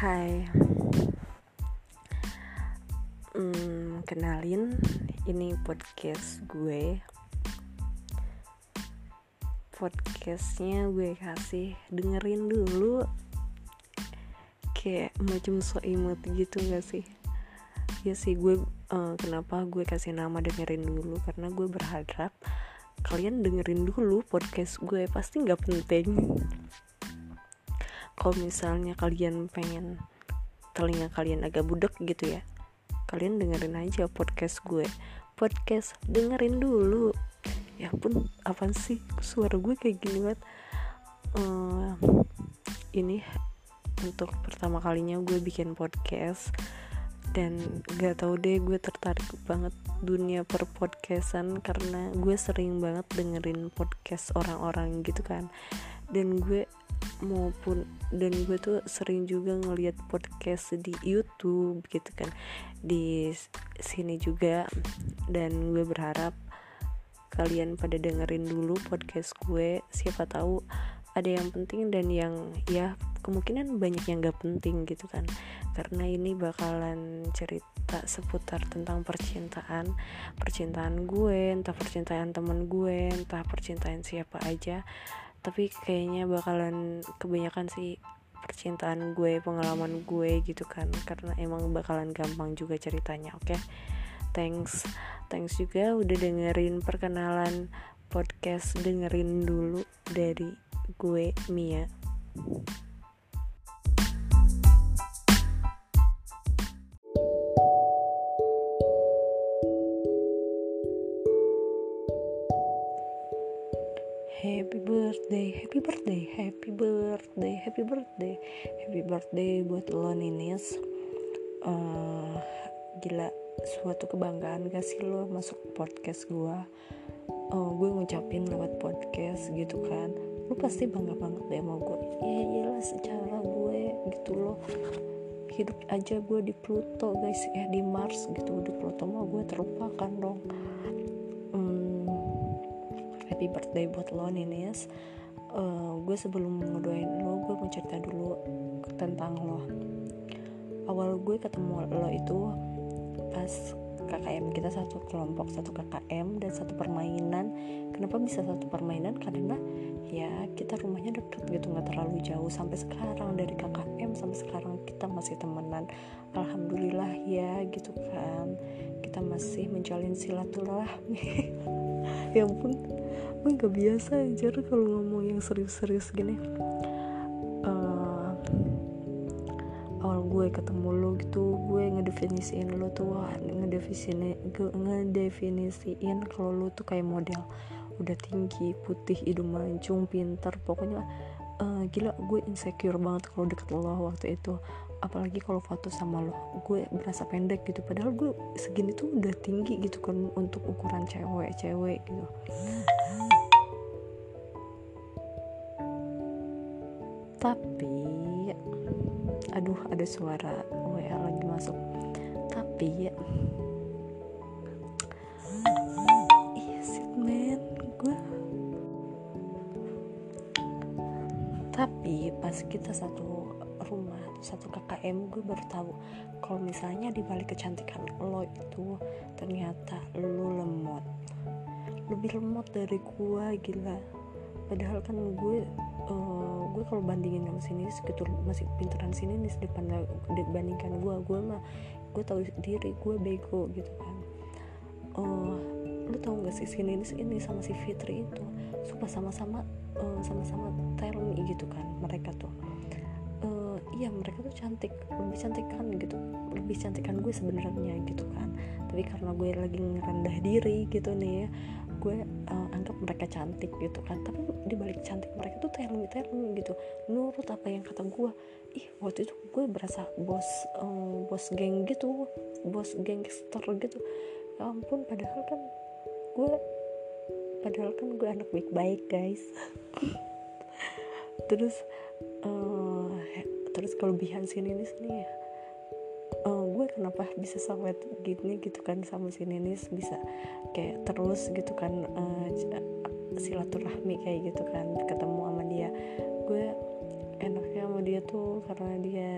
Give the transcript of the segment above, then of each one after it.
Hai. Hmm, Kenalin Ini podcast gue. Podcastnya gue kasih Dengerin dulu. Kayak macam so imut gitu gak sih? Ya sih gue uh, Kenapa gue kasih nama dengerin dulu? Karena gue berharap Kalian dengerin dulu podcast gue Pasti gak penting kalau misalnya kalian pengen telinga kalian agak budek gitu ya kalian dengerin aja podcast gue. Podcast dengerin dulu. Ya pun apa sih? Suara gue kayak gini banget. Uh, ini untuk pertama kalinya gue bikin podcast dan gak tau deh gue tertarik banget dunia per podcastan karena gue sering banget dengerin podcast orang-orang gitu kan. Dan gue maupun dan gue tuh sering juga ngeliat podcast di YouTube gitu kan. Di sini juga. Dan gue berharap kalian pada dengerin dulu podcast gue. Siapa tahu ada yang penting dan yang ya kemungkinan banyak yang gak penting gitu kan. Karena ini bakalan cerita seputar tentang percintaan percintaan gue entah percintaan temen gue entah percintaan siapa aja tapi kayaknya bakalan kebanyakan sih percintaan gue pengalaman gue gitu kan. Karena emang bakalan gampang juga ceritanya oke? Okay? thanks. Thanks juga udah dengerin perkenalan podcast dengerin dulu dari gue Mia Happy birthday, happy birthday, happy birthday, happy birthday, happy birthday buat lo Ninis. Uh, gila, suatu kebanggaan gak sih lo masuk podcast gue? Uh, gue ngucapin lewat podcast gitu kan. Lo pasti bangga banget deh sama gue. Ya jelas secara gue gitu loh hidup aja gue di Pluto guys ya di Mars gitu di Pluto mah gue terlupakan dong happy birthday buat lo Ninis. Uh, gue sebelum ngedoain lo gue mau cerita dulu tentang lo. Awal gue ketemu lo itu pas KKM kita satu kelompok satu KKM dan satu permainan. Kenapa bisa satu permainan? Karena ya kita rumahnya deket gitu nggak terlalu jauh sampai sekarang. Dari KKM sampai sekarang kita masih temenan. Alhamdulillah ya gitu kan. Kita masih menjalin silaturahmi. Ya ampun gue gak biasa aja kalau ngomong yang serius-serius gini. Uh, awal gue ketemu lo gitu gue ngedefinisiin lo tuh wah ngedefinisiin ngedefinisiin kalau lo tuh kayak model. Udah tinggi putih hidung mancung pintar pokoknya uh, gila gue insecure banget kalau deket lo waktu itu. Apalagi kalau foto sama lo gue berasa pendek gitu. Padahal gue segini tuh udah tinggi gitu kan untuk ukuran cewek-cewek gitu tapi aduh ada suara WA lagi masuk. Tapi iya sih men gue tapi pas kita satu rumah satu KKM gue baru tahu kalau misalnya di balik kecantikan lo itu ternyata lo lemot. Lebih lemot dari gue gila. Padahal kan gue uh, gue kalau bandingin sama sini segitu masih pinteran sini nih depan dibandingkan gue gue mah gue tahu diri gue bego gitu kan. Uh, lu tau gak sih sini ini sama si Fitri itu suka sama-sama uh, sama-sama me gitu kan mereka tuh. Uh, iya mereka tuh cantik lebih cantik kan gitu lebih cantik kan gue sebenarnya gitu kan. Tapi karena gue lagi ngerendah diri gitu nih ya gue uh, anggap mereka cantik gitu kan. Tapi di balik cantik mereka tuh tell me gitu. Nurut apa yang kata gue. Ih waktu itu gue berasa bos um, bos geng gitu. Bos gangster gitu. Ya ampun padahal kan gue padahal kan gue anak baik-baik guys. Terus uh, terus kelebihan sini nih sini ya uh, gue kenapa bisa sampai gini gitu kan sama si Ninis bisa kayak terus gitu kan uh, silaturahmi kayak gitu kan ketemu sama dia. Gue enaknya sama dia tuh karena dia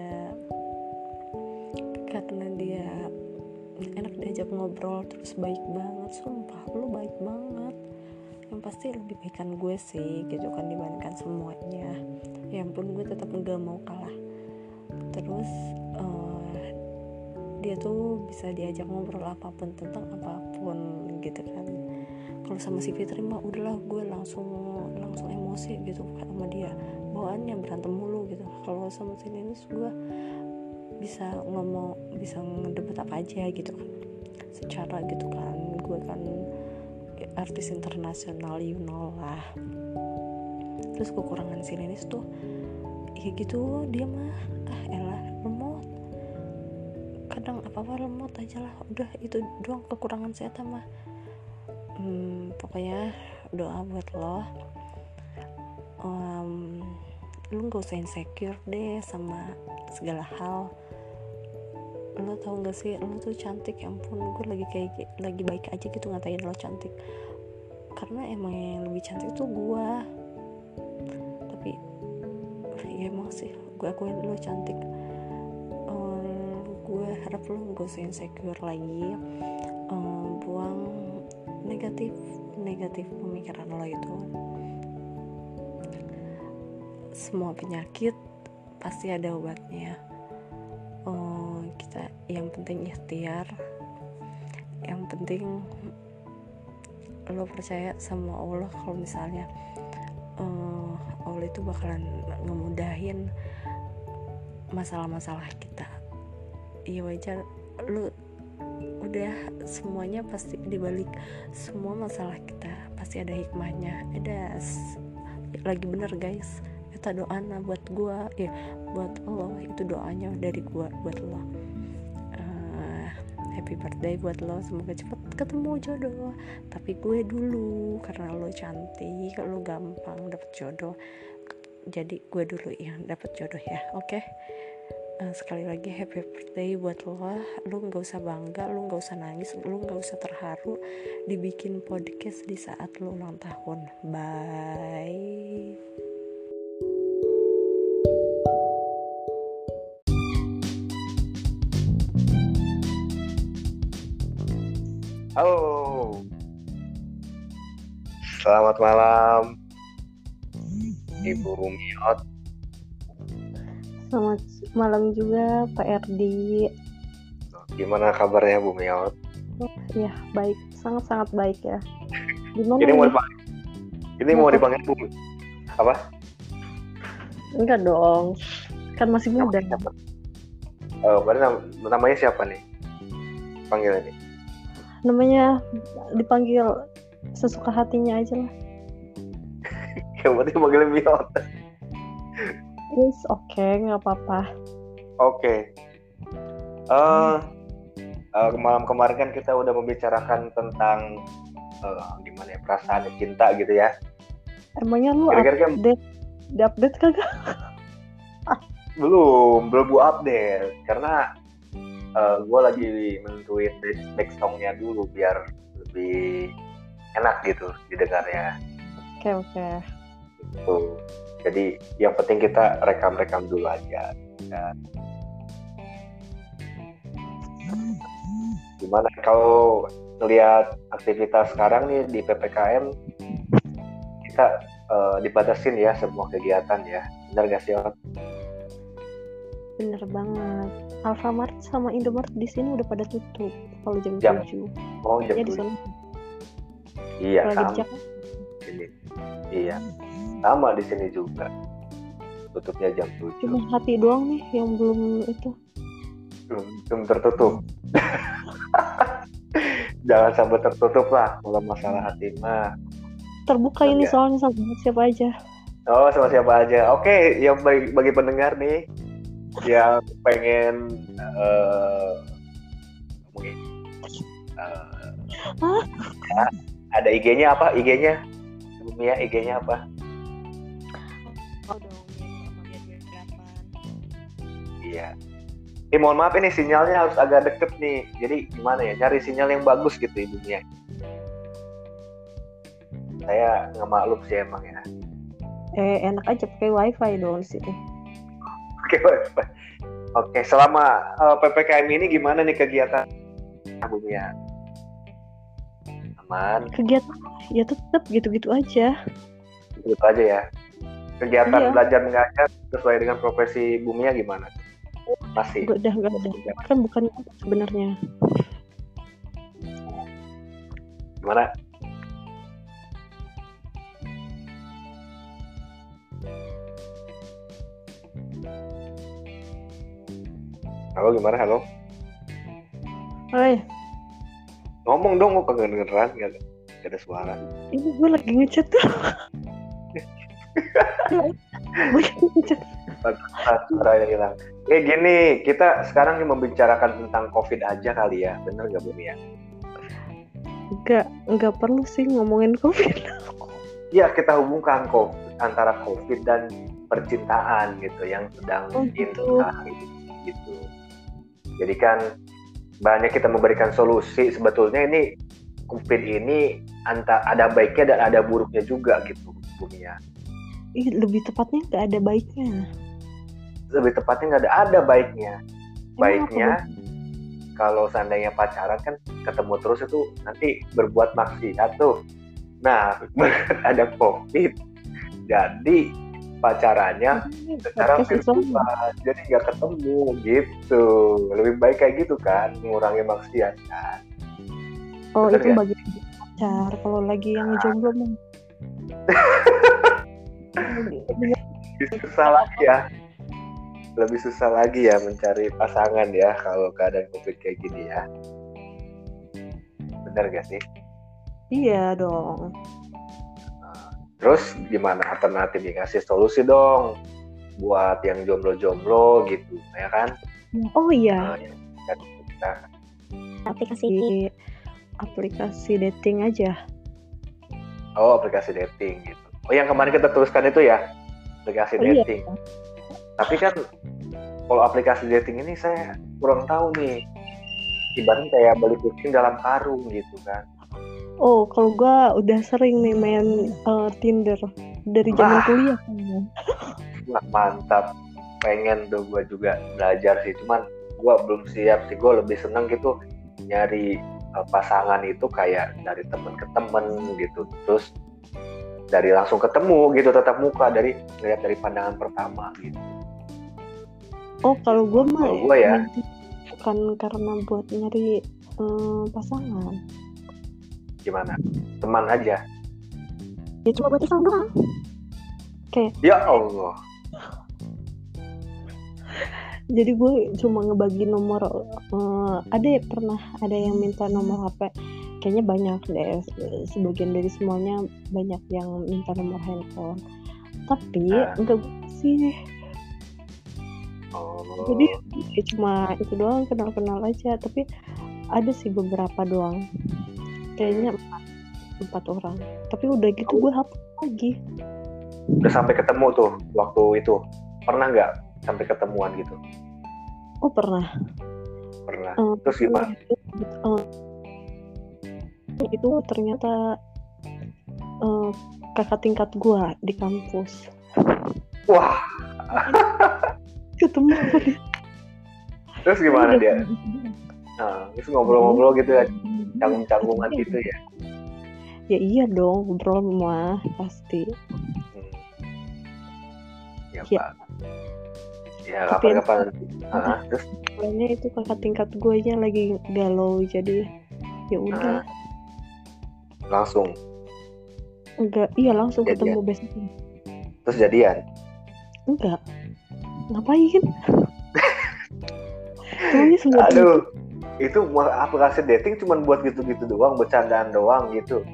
karena dia enak diajak ngobrol terus baik banget sumpah lu baik banget. Yang pasti lebih baikan gue sih gitu kan dibandingkan semuanya. Ya ampun gue tetap gak mau kalah. Terus dia tuh bisa diajak ngobrol apa pun tentang apa pun gitu kan. Kalau sama si Fitri mah udahlah gue langsung langsung emosi gitu sama dia. Bawaannya berantem mulu gitu. Kalau sama si Nenis gue bisa ngomong bisa ngedebat apa aja gitu kan. Secara gitu kan gue kan artis internasional you know lah. Terus kekurangan si Nenis tuh ya gitu dia mah ah elah kadang apa apa lemot aja lah. Udah itu doang kekurangan saya mah hmm, pokoknya doa buat lo. Um, lu gak usah insecure deh sama segala hal. Lo tau gak sih lo tuh cantik ya ampun gue lagi kayak lagi baik aja gitu ngatain lo cantik. Karena emang yang lebih cantik tuh gue tapi ya emang sih gue akuin lo cantik gue harap lo gak usah insecure lagi um, buang negatif negatif pemikiran lo itu. Semua penyakit pasti ada obatnya. Oh kita yang penting ikhtiar. Yang penting lo percaya sama Allah kalau misalnya uh, Allah itu bakalan ngemudahin masalah-masalah kita iya wajar. Lo udah semuanya pasti dibalik semua masalah kita. Pasti ada hikmahnya. Ada lagi bener guys. Kita doana buat gua ya buat lo itu doanya dari gua buat lo. Uh, happy birthday buat lo. Semoga cepet ketemu jodoh. Tapi gue dulu karena lo cantik lo gampang dapet jodoh. Jadi gue dulu yang dapet jodoh ya oke? okay? Uh, sekali lagi happy birthday buat lo lu nggak usah bangga lu nggak usah nangis lu nggak usah terharu dibikin podcast di saat lu ulang tahun bye Halo. Selamat malam. Ibu Miot. Selamat malam juga Pak Erdi. Gimana kabarnya Bu Miot? Oh, ya baik, sangat-sangat baik ya. Gimana ini mau dipanggil, ini mau dipanggil Bu apa? Enggak dong, kan masih muda. Siapa? Oh, berarti nam namanya siapa nih? Panggil ini. Namanya dipanggil sesuka hatinya aja lah. ya berarti panggil Miot. Yes, oke, okay, nggak apa-apa. Oke. Okay. Uh, uh, malam kemarin kan kita udah membicarakan tentang uh, gimana ya perasaan cinta gitu ya. Emangnya lu Kira -kira kan update, di update kagak? belum, belum gua update karena uh, gue lagi menentuin back songnya dulu biar lebih enak gitu didengarnya. Oke okay, oke. Okay. Tuh jadi yang penting kita rekam-rekam dulu aja. Dan gimana kalau lihat aktivitas sekarang nih di ppkm kita uh, dibatasin ya semua kegiatan ya. Benar gak sih Ot? bener banget. Alfamart sama Indomart di sini udah pada tutup kalau jam, jam. 7 oh jam ya, 7 iya sama. Ini. iya. Sama di sini juga. Tutupnya jam 7 cuma hati doang nih yang belum itu. Belum, belum tertutup. Jangan sampai tertutup lah kalau masalah hati mah. Terbuka ini soalnya sama siapa aja. Oh sama siapa aja. Oke yang bagi, bagi pendengar nih yang pengen uh, ngomongin uh, ada IG-nya apa? IG-nya sebelumnya IG-nya apa Iya. Eh mohon maaf ini sinyalnya harus agak deket nih. Jadi gimana ya? Cari sinyal yang bagus gitu ibunya. Saya nggak maklum sih emang ya. Eh enak aja pakai wifi dong di sini. pakai wifi oke selama uh, ppkm ini gimana nih kegiatan Bumia aman kegiatan ya tetap gitu-gitu aja. Gitu aja ya. Kegiatan Iya. belajar mengajar sesuai dengan profesi Bumia gimana? Gak udah gak ada. Kan bukan sebenarnya. Gimana? Halo gimana? Halo. Oi, ngomong dong kok kedengeran gak, gak ada suara. Ini gue lagi ngechat tuh. Suara yang hilang. Kayak gini kita sekarang nih membicarakan tentang covid aja kali ya. Bener gak Bumi ya? Gak, nggak perlu sih ngomongin covid. Ya kita hubungkan COVID, antara covid dan percintaan gitu yang sedang Oh, gitu. ini, gitu. Jadi kan banyak kita memberikan solusi. Sebetulnya ini covid ini antara ada baiknya dan ada buruknya juga gitu Bumi ya Ih, lebih tepatnya nggak ada baiknya. Lebih tepatnya nggak ada ada baiknya. Baiknya kalau seandainya pacaran kan ketemu terus itu nanti berbuat maksiat tuh. Nah ada covid. Jadi pacarannya baiknya? secara virtual jadi nggak ketemu gitu. Lebih baik kayak gitu kan mengurangi maksiat kan. Oh Bener itu nggak? bagi pacar kalau lagi yang jomblo mah. Lebih susah lagi ya. Lebih susah lagi ya mencari pasangan ya kalau keadaan covid kayak gini ya. Bener gak sih? Iya dong Terus gimana alternatifnya ngasih solusi dong buat yang jomblo-jomblo gitu, ya kan? oh iya Nah, kita aplikasi aplikasi dating aja oh aplikasi dating gitu. Oh yang kemarin kita tuliskan itu ya aplikasi Oh, iya. dating. Tapi kan kalau aplikasi dating ini saya kurang tahu nih. Ibaratnya kayak beli kucing dalam karung gitu kan. Oh kalau gua udah sering nih main eh, Tinder dari zaman Wah. kuliah kayaknya. Wah mantap. Pengen tuh gue juga belajar sih. Cuman gue belum siap sih. Gue lebih seneng gitu nyari uh, pasangan itu kayak dari temen ke temen gitu. Terus dari langsung ketemu gitu tatap muka dari ngeliat dari pandangan pertama gitu. oh kalau gua mah gua ya. bukan karena buat nyari eh, pasangan Gimana? Teman aja. ya cuma buat iseng doang Ya Allah. jadi gue cuma ngebagi nomor eh, ada ya pernah ada yang minta nomor HP kayaknya banyak deh se- sebagian dari semuanya banyak yang minta nomor handphone tapi Ah. enggak sih Oh. jadi ya cuma itu doang kenal-kenal aja tapi ada sih beberapa doang kayaknya empat, empat orang tapi udah gitu gue hapus lagi udah sampai ketemu tuh waktu itu. Pernah nggak sampai ketemuan gitu? oh pernah Pernah. Eh, Terus gimana? eh, itu ternyata eh, kakak tingkat gua di kampus Wah, ketemu terus gimana dia? Nah, terus ngobrol-ngobrol gitu ya, canggung-canggungan Iya. gitu ya. ya iya dong ngobrol mah pasti Hmm. Ya, Ya. Pak. Ya, kapan-kapan. Ah, terus soalnya itu kakak tingkat gue nya lagi galau jadi ya udah ah, langsung enggak iya langsung Jadian. ketemu besoknya terus jadian. enggak ngapain Aduh, itu aplikasi dating cuman buat gitu-gitu doang, bercandaan doang gitu.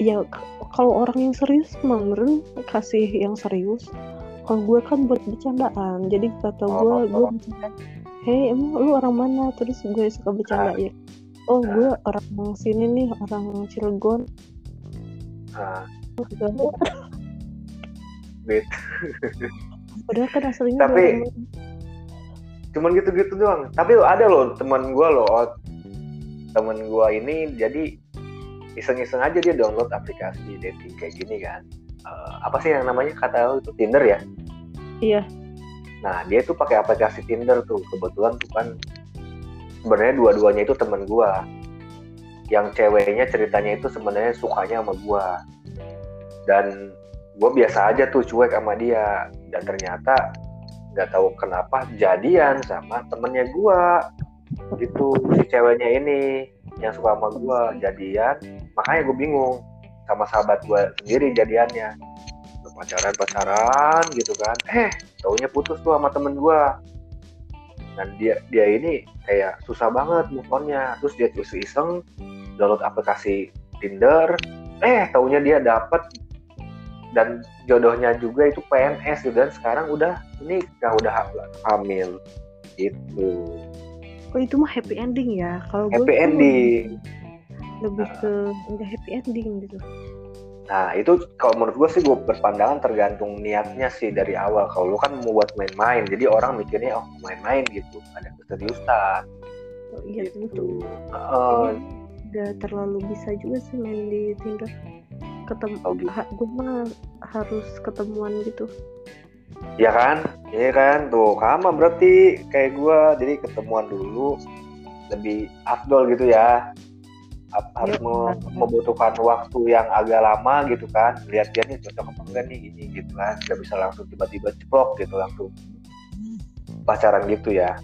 ya kalau orang yang serius mah meren kasih yang serius kalau gue kan buat bercandaan. Jadi kata gue Oh. gue bercanda hei emang lu orang mana? Terus gue suka bercanda ya. Oh gue orang sini nih orang Cilegon. Nah, Gitu. Padahal kan aslinya Tapi- orang- cuman gitu-gitu doang. Tapi lo ada loh teman gua loh, Ot. temen gua ini jadi iseng-iseng aja dia download aplikasi dating kayak gini kan. Eh, apa sih yang namanya kata lo itu Tinder ya? iya nah dia itu pakai aplikasi Tinder tuh kebetulan tuh kan sebenarnya dua-duanya itu temen gue yang ceweknya ceritanya itu sebenarnya sukanya sama gue dan gue biasa aja tuh cuek sama dia dan ternyata nggak tahu kenapa jadian sama temennya gue gitu si ceweknya ini yang suka sama gue jadian. Makanya gue bingung sama sahabat gue sendiri jadiannya. Pacaran pacaran gitu kan. Eh taunya putus tuh sama temen gue dan dia dia ini kayak susah banget move terus dia terus iseng download aplikasi Tinder. Eh taunya dia dapet dan jodohnya juga itu PNS gitu. Dan sekarang udah ini udah hamil. Gitu. Oh itu mah happy ending ya? Kalau happy ending. lebih ke udah happy ending gitu. Nah itu kalau menurut gue sih gue berpandangan tergantung niatnya sih dari awal. Kalau lu kan mau buat main-main jadi orang mikirnya oh main-main gitu. Ada keseriusan. Oh, iya gitu. Uh, udah terlalu bisa juga sih main di Tinder ketemu oh, gitu. ha, gue mah harus ketemuan gitu. Ya kan? Iya kan? Tuh sama berarti kayak gue jadi ketemuan dulu lebih afdol gitu ya. Harus ya, membutuhkan waktu yang agak lama gitu kan. Lihat dia nih cocok apa enggak nih ini gitu kan. Nggak bisa langsung tiba-tiba ceplok gitu langsung pacaran gitu ya.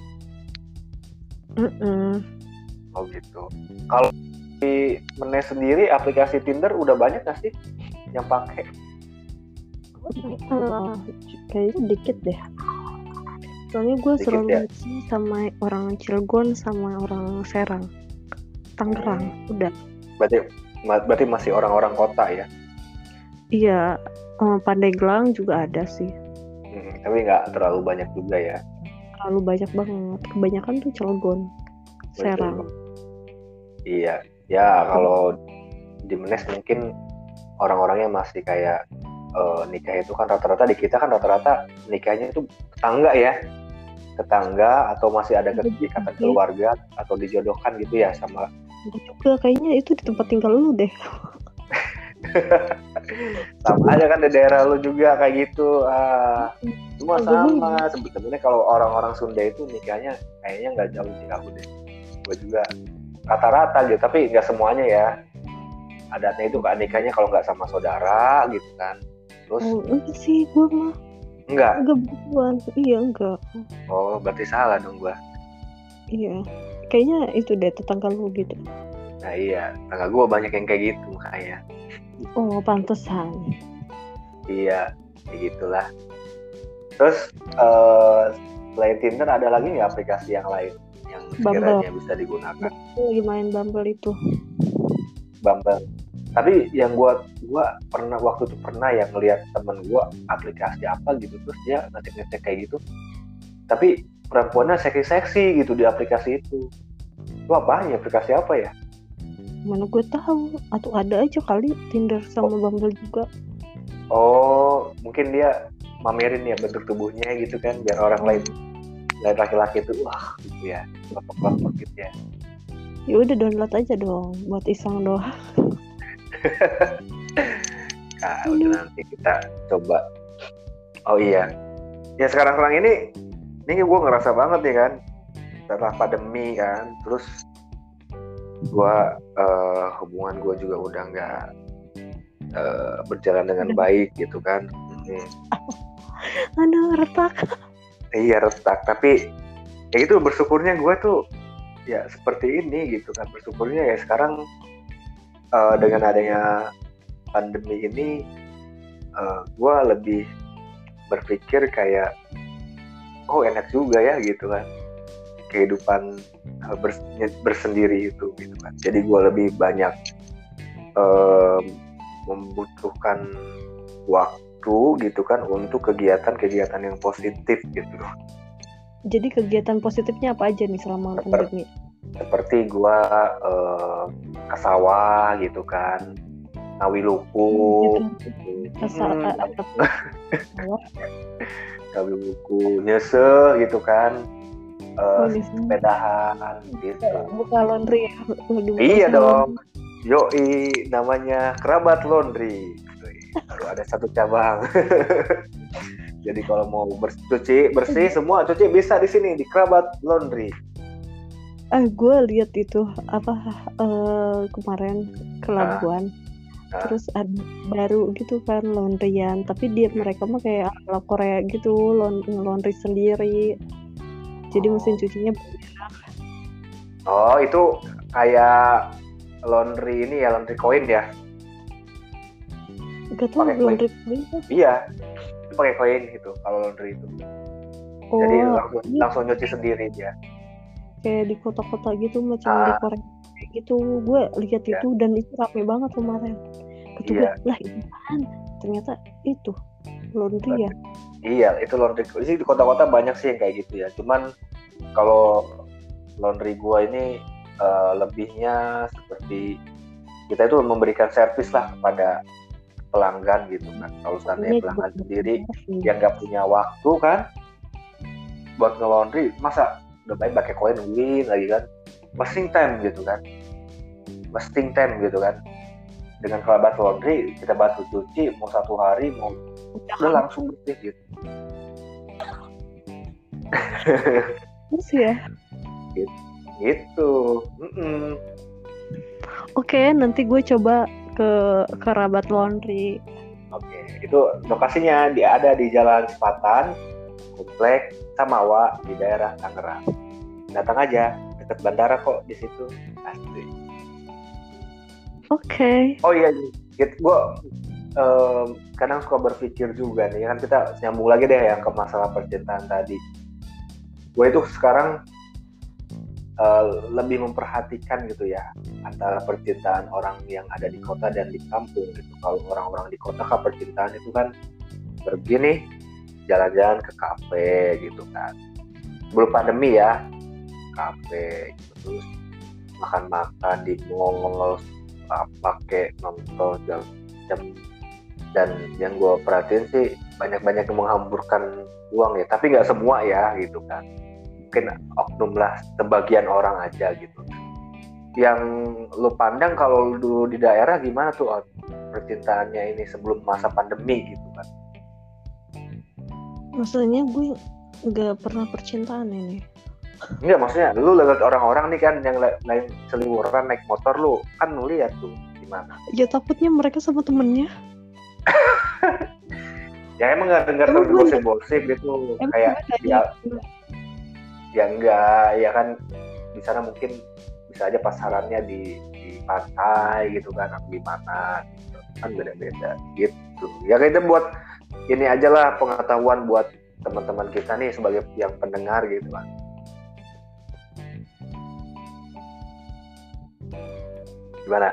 Mm -mm. oh gitu. Kalau di Menes sendiri aplikasi Tinder udah banyak gak sih yang pakai? Uh, kayaknya dikit deh. Soalnya gue selalu ya? sama orang Cilegon sama orang Serang, Tangerang, hmm. udah. Berarti berarti masih orang-orang kota ya? Iya, um, Pandeglang juga ada sih. Hmm, tapi nggak terlalu banyak juga ya? Terlalu banyak banget. Kebanyakan tuh Cilegon, Serang. Iya, ya kalau di Menes mungkin orang-orangnya masih kayak uh, nikah itu kan rata-rata di kita kan rata-rata nikahnya itu tetangga ya. Tetangga atau masih ada kegiatan keluarga atau dijodohkan gitu ya sama juga kayaknya itu di tempat tinggal lu deh. Sama aja kan di daerah lu juga kayak gitu. Ah semua sama. sebetulnya kalau orang-orang Sunda itu nikahnya kayaknya nggak jauh aku deh. Gue juga rata-rata gitu tapi nggak semuanya ya. Adatnya itu nggak nikahnya kalau nggak sama saudara gitu kan. Terus? Oh, enggak sih gue mah enggak? enggak bukan iya enggak. Oh berarti salah dong gue iya. Kayaknya itu deh tetangga lu gitu. Nah iya. Tetangga gue banyak yang kayak gitu makanya. Oh pantesan. Iya kayak gitulah. Terus uh, selain Tinder ada lagi nggak aplikasi yang lain Bumble. bisa digunakan. Lagi main Bumble itu. Bumble. Tapi yang gua gua pernah waktu itu pernah yang ngeliat temen gua aplikasi apa gitu terus dia ngecek-ngecek kayak gitu. Tapi perempuannya seksi-seksi gitu di aplikasi itu. Itu apa ya? Aplikasi apa ya? Mana gue tahu atau ada aja kali Tinder sama oh. Bumble juga. Oh, mungkin dia mamerin ya bentuk tubuhnya gitu kan biar orang lain dari laki-laki itu wah gitu ya. Kelompok-kelompok gitu ya. Ya udah download aja dong buat iseng doang. Nah udah nanti kita coba. Oh iya. Ya sekarang-sekarang ini ini gue ngerasa banget ya kan. Setelah pandemi kan terus gue uh, hubungan gue juga udah nggak uh, berjalan dengan baik gitu kan. Hmm. aduh retak iya retak. Tapi ya itu bersyukurnya gue tuh ya seperti ini gitu kan. Bersyukurnya ya sekarang uh, dengan adanya pandemi ini uh, gue lebih berpikir kayak oh enak juga ya gitu kan. Kehidupan uh, bers bersendiri itu gitu kan. Jadi gue lebih banyak uh, membutuhkan waktu waktu gitu kan untuk kegiatan-kegiatan yang positif gitu Jadi kegiatan positifnya apa aja nih selama pandemi? Seperti gua uh, ke sawah gitu kan, ngawi luku, gitu. hmm. ngawi luku, nyese gitu kan, uh, oh, sepedahan gitu. Buka laundry ya? Iya dong. Yoi, namanya kerabat laundry baru ada satu cabang Jadi kalau mau cuci bersih semua cuci bisa di sini di Kerabat Laundry. Ah, gue lihat itu apa uh, kemarin ke Labuan. Ah. Terus ada baru gitu kan laundryan, tapi dia mereka mah kayak ala Korea gitu, laundry sendiri. Jadi oh. mesin cucinya banyak. Oh, itu kayak laundry ini ya, laundry koin ya? Gak tau laundry koin. Iya, pakai koin gitu kalau laundry itu. Oh, jadi langsung ini... langsung nyuci sendiri dia. Kayak di kota-kota gitu macam ah. di Korea gitu. Gue lihat yeah. itu dan itu rame banget kemarin. Ketua yeah. lah itu kan ternyata itu laundry ya. Iya itu laundry. Sih di kota-kota banyak sih yang kayak gitu ya. Cuman kalau laundry gue ini uh, lebihnya seperti kita itu memberikan servis lah kepada pelanggan gitu kan. Kalau seandainya pelanggan sendiri yang nggak punya waktu kan buat nge-laundry masa udah baik pakai koin win lagi kan? Wasting time gitu kan? Wasting time gitu kan? Dengan kerabat laundry kita bantu cuci mau satu hari mau udah langsung bersih gitu. Terus ya? Gitu, gitu. Mm -mm. oke nanti gue coba ke kerabat laundry. Oke, itu lokasinya dia ada di Jalan Sepatan, Komplek Samawa di daerah Tangerang. Datang aja, dekat bandara kok di situ. Asli. Oke. Okay. Oh iya, gitu. gue um, kadang suka berpikir juga nih, kan kita nyambung lagi deh yang ke masalah percintaan tadi. Gue itu sekarang uh, lebih memperhatikan gitu ya antara percintaan orang yang ada di kota dan di kampung gitu. Kalau orang-orang di kota kan percintaan itu kan pergi nih jalan-jalan ke kafe gitu kan. Belum pandemi ya, kafe gitu terus makan-makan di mall pakai nonton jam jam dan yang gue perhatiin sih banyak-banyak menghamburkan uang ya tapi nggak semua ya gitu kan mungkin oknum lah sebagian orang aja gitu. Yang lu pandang kalau dulu di daerah gimana tuh percintaannya ini sebelum masa pandemi gitu kan? Maksudnya gue nggak pernah percintaan ini. Enggak maksudnya lu lihat orang-orang nih kan yang lain seliwuran naik motor lu kan lu lihat tuh gimana? Ya takutnya mereka sama temennya. Ya emang nggak dengar tuh gosip-gosip gitu kayak dia ya enggak ya kan di sana mungkin bisa aja pasarannya di di pantai gitu kan atau di mana gitu. kan beda-beda gitu. Ya kita buat ini aja lah pengetahuan buat teman-teman kita nih sebagai yang pendengar gitu kan gimana?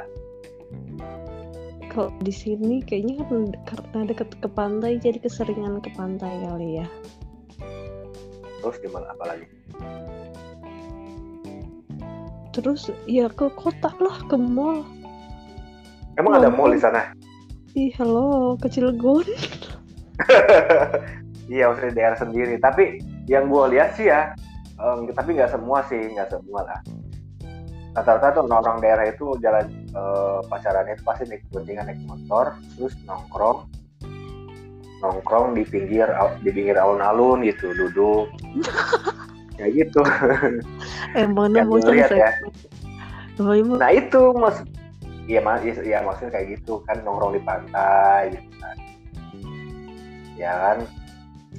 Kalau di sini kayaknya karena deket ke pantai jadi keseringan ke pantai kali ya terus gimana apalagi? Terus ya ke kota lah ke mall. Emang ada mall di sana? Ih halo ke Cilegon. Iya maksudnya daerah sendiri. Tapi yang gue lihat sih ya um, tapi nggak semua sih nggak semua lah. Rata-rata tuh orang daerah itu jalan uh, pacarannya itu pasti naik guntingan naik motor terus nongkrong. Nongkrong di pinggir di pinggir alun-alun gitu duduk kayak gitu. Eh mana mau lihat ya. Nah itu mas iya mas ya maksudnya kayak gitu kan nongkrong di pantai gitu kan. Ya kan?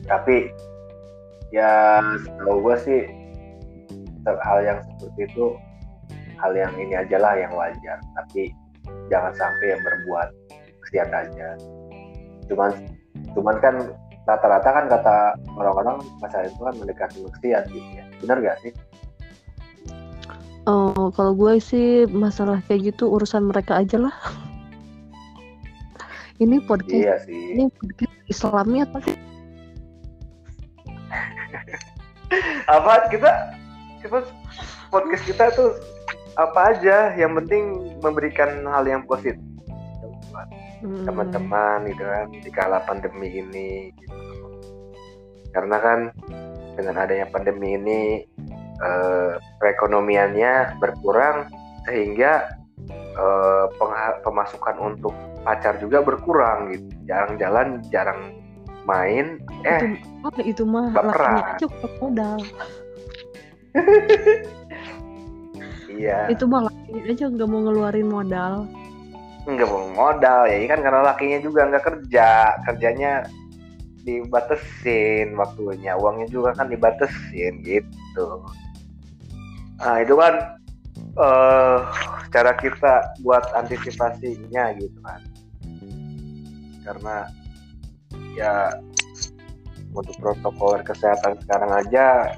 Tapi ya setahu gue sih hal yang seperti itu hal yang ini aja lah yang wajar. Tapi jangan sampai yang berbuat kesian aja cuman cuman kan rata-rata kan kata orang-orang masalah itu kan mendekati maksiat gitu ya benar gak sih Oh, kalau gue sih masalah kayak gitu urusan mereka aja lah. ini podcast, iya sih. ini podcast Islami apa sih? apa kita kita podcast kita tuh apa aja yang penting memberikan hal yang positif. Teman-teman gitu kan di kala pandemi ini gitu. karena kan dengan adanya pandemi ini eh, perekonomiannya berkurang sehingga eh, pemasukan untuk pacar juga berkurang gitu jarang jalan jarang main eh itu, oh, itu mah baperan. aja modal iya itu mah lakinya aja nggak mau ngeluarin modal nggak mau modal ya. Kan karena lakinya juga nggak kerja. Kerjanya dibatesin waktunya uangnya juga kan dibatesin gitu. Nah itu kan eh cara kita buat antisipasinya gitu kan. Karena ya untuk protokol kesehatan sekarang aja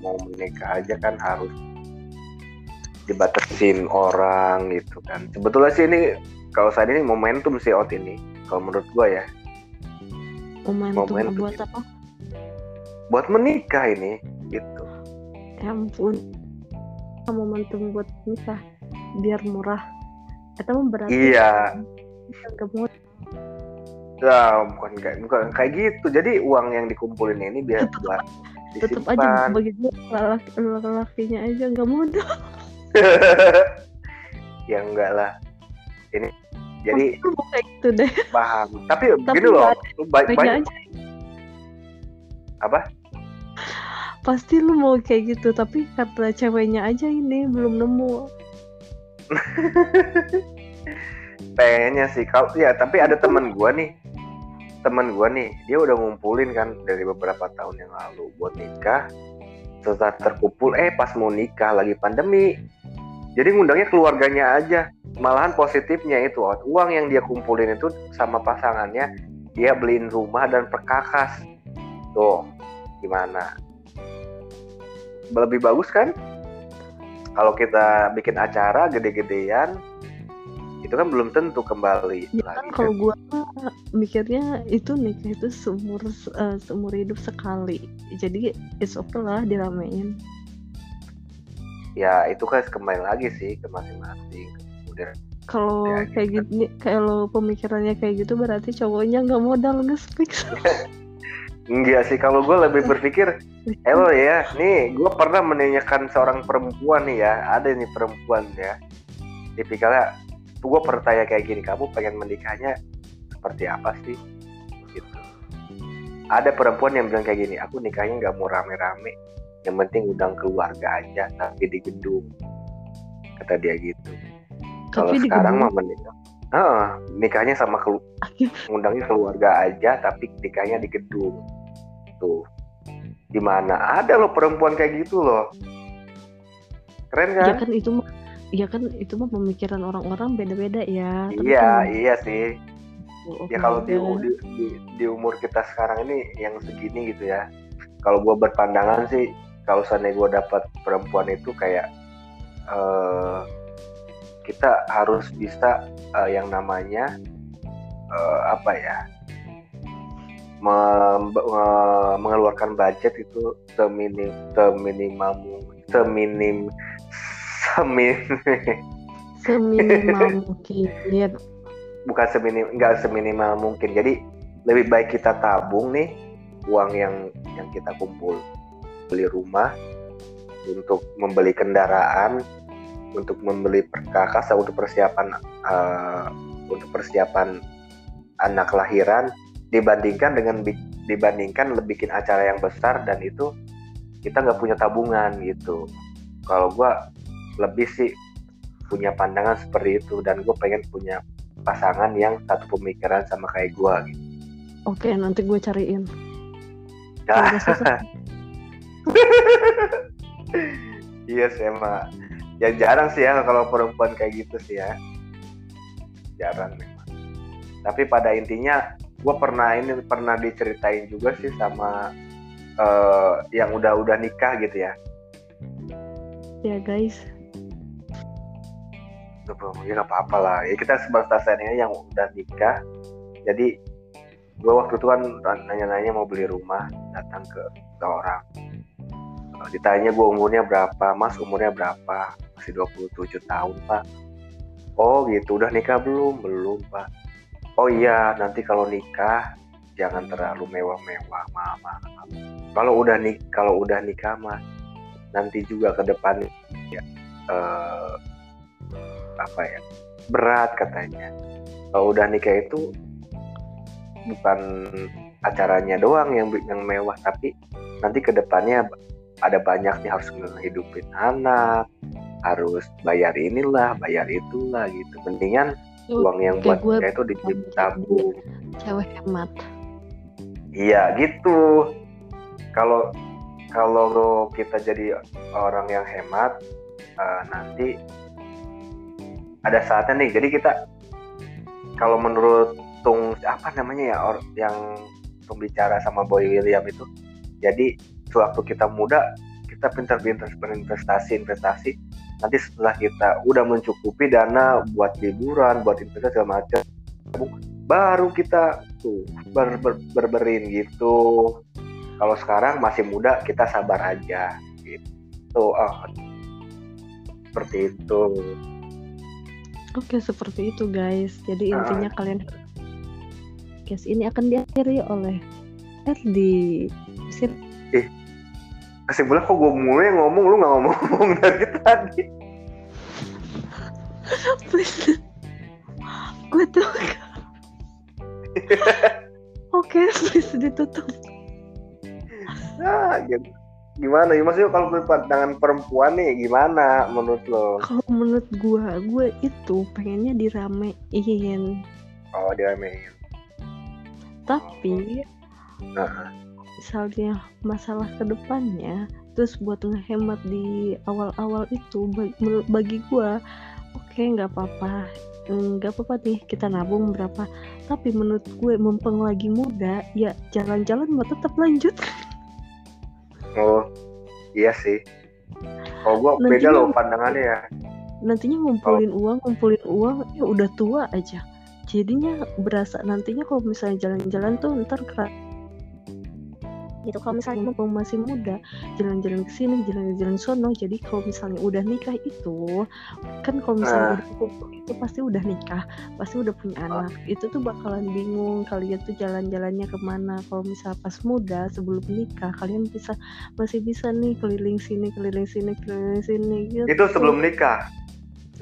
mau menikah aja kan harus dibatasin orang gitu kan. Sebetulnya sih ini kalau saat ini momentum sih out ini kalau menurut gua ya. Momentum Momentum. buat apa? Buat menikah ini gitu. Ya ampun. Momentum buat nikah biar murah. Atau berarti Iya. nggak mau ya bukan kayak bukan kayak gitu. Jadi uang yang dikumpulin ini biar buat disimpan aja bagi gue laki lakinya aja nggak modal ya enggak lah. Ini jadi gitu deh. Paham. Tapi, Tapi gini loh lu ba- Laki banyak aja. Apa? Pasti lu mau kayak gitu tapi karena ceweknya aja ini belum nemu. Pengennya sih. Kalau ya tapi ada teman gua nih. Teman gua nih dia udah ngumpulin kan dari beberapa tahun yang lalu buat nikah. Setelah terkumpul eh pas mau nikah lagi pandemi jadi ngundangnya keluarganya aja. Malahan positifnya itu uang yang dia kumpulin itu sama pasangannya dia beliin rumah dan perkakas. Tuh gimana? Lebih bagus kan? Kalau kita bikin acara gede-gedean itu kan belum tentu kembali ya kan lagi. kalau gua mah mikirnya itu nikah itu seumur eh, seumur hidup sekali. Jadi it's okay lah diramein ya itu kan kembali lagi sih ke masing-masing kemudian kalau Ya, kayak gini kalau pemikirannya kayak gitu berarti cowoknya nggak modal nge-speak enggak sih kalau gue lebih berpikir Halo ya, nih gue pernah menanyakan seorang perempuan nih ya, ada nih perempuan ya, tipikalnya, gue pernah tanya kayak gini, kamu pengen menikahnya seperti apa sih? Gitu. Ada perempuan yang bilang kayak gini, aku nikahnya nggak mau rame-rame, yang penting undang keluarga aja, tapi di gedung, kata dia gitu. Kalau sekarang mah menikah, Heeh, nikahnya sama kelu- undangnya keluarga aja, tapi nikahnya di gedung, tuh. Di mana ada loh perempuan kayak gitu loh. Keren ya kan? kan itu mah ya kan itu mah pemikiran orang-orang beda-beda ya. Tapi iya kan- iya sih. Oh, ya kalau di, di, di- di umur kita sekarang ini yang segini gitu ya. Kalau gue berpandangan sih kalau seandainya gue dapat perempuan itu kayak eh kita harus bisa eh, yang namanya eh, apa ya mengeluarkan budget itu seminim seminimal mung- seminim semin seminimal mungkin. Bukan seminim nggak seminimal mungkin. Jadi lebih baik kita tabung nih uang yang yang kita kumpul beli rumah untuk membeli kendaraan untuk membeli perkakas untuk persiapan eh, untuk persiapan anak lahiran dibandingkan dengan dibandingkan lebih bikin acara yang besar dan itu kita nggak punya tabungan gitu. Kalau gua lebih sih punya pandangan seperti itu dan gue pengen punya pasangan yang satu pemikiran sama kayak gue gitu. oke nanti gue cariin. Ah, susah iya sih emang. Ya jarang sih ya kalau perempuan kayak gitu sih ya. Jarang memang. Tapi pada intinya gue pernah ini pernah diceritain juga sih sama eh, yang udah-udah nikah gitu ya. ya guys Udah belum, ya nggak apa-apa lah. Ya kita sebatas ini yang udah nikah. Jadi gue waktu itu kan nanya-nanya mau beli rumah, datang ke, ke orang. Ditanya gue umurnya berapa, mas umurnya berapa? Masih 27 tahun pak. Oh gitu, udah nikah belum? Belum pak. Oh iya, nanti kalau nikah jangan terlalu mewah-mewah, mama. Kalau udah nik, kalau udah nikah mah nanti juga ke depan ya eh, apa ya berat katanya. Kalau udah nikah itu bukan acaranya doang yang yang mewah tapi nanti ke depannya ada banyak nih harus ngehidupin anak harus bayar inilah bayar itulah gitu. Mendingan uang yang buat gue itu ditabung cewek hemat. Iya gitu. Kalau kalau kita jadi orang yang hemat uh, nanti ada saatnya nih jadi kita kalau menurut tung apa namanya ya or, yang pembicara sama Boy William itu jadi sewaktu kita muda kita pintar-pintar berinvestasi investasi. Nanti setelah kita udah mencukupi dana buat liburan buat investasi segala macam baru kita tuh ber, ber, berberin gitu. Kalau sekarang masih muda kita sabar aja. Gitu oh, seperti itu. Oke seperti itu guys. Jadi intinya uh, kalian podcast ini akan diakhiri oleh Ed di eh kesimpulan kok gue mulai ngomong lu nggak ngomong dari tadi. Please. Gue tuh oke please ditutup. Nah gitu. Gimana? Ya maksudnya kalau pandangan perempuan nih gimana menurut lo? Kalau menurut gue gue itu pengennya diramein. Oh diramein. Tapi nah. Misalnya masalah ke depannya terus buat ngehemat di awal-awal itu bagi, bagi gue oke okay, nggak apa-apa. Nggak apa-apa nih kita nabung berapa. Tapi menurut gue mumpung lagi muda ya jalan-jalan mau tetap lanjut. Oh iya sih. Oh gue beda loh pandangannya ya. Nantinya ngumpulin oh. uang ngumpulin uang ya udah tua aja. Jadinya berasa nantinya kalau misalnya jalan-jalan tuh ntar gitu. Kalau misalnya mumpung masih muda jalan-jalan ke sini jalan-jalan sono jadi kalau misalnya udah nikah itu kan kalau misalnya uh. udah itu pasti udah nikah pasti udah punya anak. Uh. itu tuh bakalan bingung kalian tuh jalan-jalannya ke mana. Kalau misalnya pas muda sebelum nikah kalian bisa masih bisa nih keliling sini keliling sini keliling sini gitu. Itu sebelum nikah.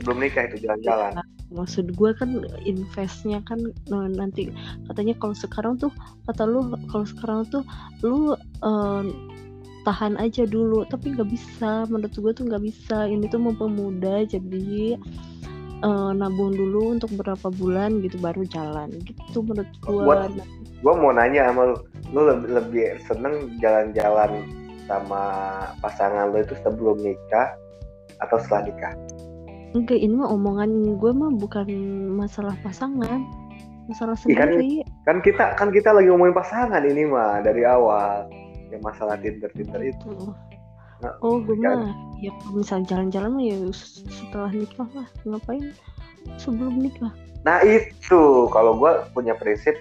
Sebelum nikah itu jalan-jalan. Ya, maksud gue kan investnya kan nah, nanti katanya kalau sekarang tuh kata lu kalau sekarang tuh lu uh, tahan aja dulu tapi nggak bisa menurut gue tuh nggak bisa ini tuh mempemudah jadi uh, nabung dulu untuk berapa bulan gitu baru jalan gitu menurut gue gue mau nanya sama lu lu lebih, lebih seneng jalan-jalan sama pasangan lu itu sebelum nikah atau setelah nikah Enggak, ini mah omongan gue mah bukan masalah pasangan, masalah sendiri. kan, kan kita kan kita lagi ngomongin pasangan ini mah dari awal. Yang masalah Tinder Tinder itu. Nah, oh, gue mah ya misal jalan-jalan mah ya setelah nikah lah, ngapain sebelum nikah? Nah itu. Kalau gue punya prinsip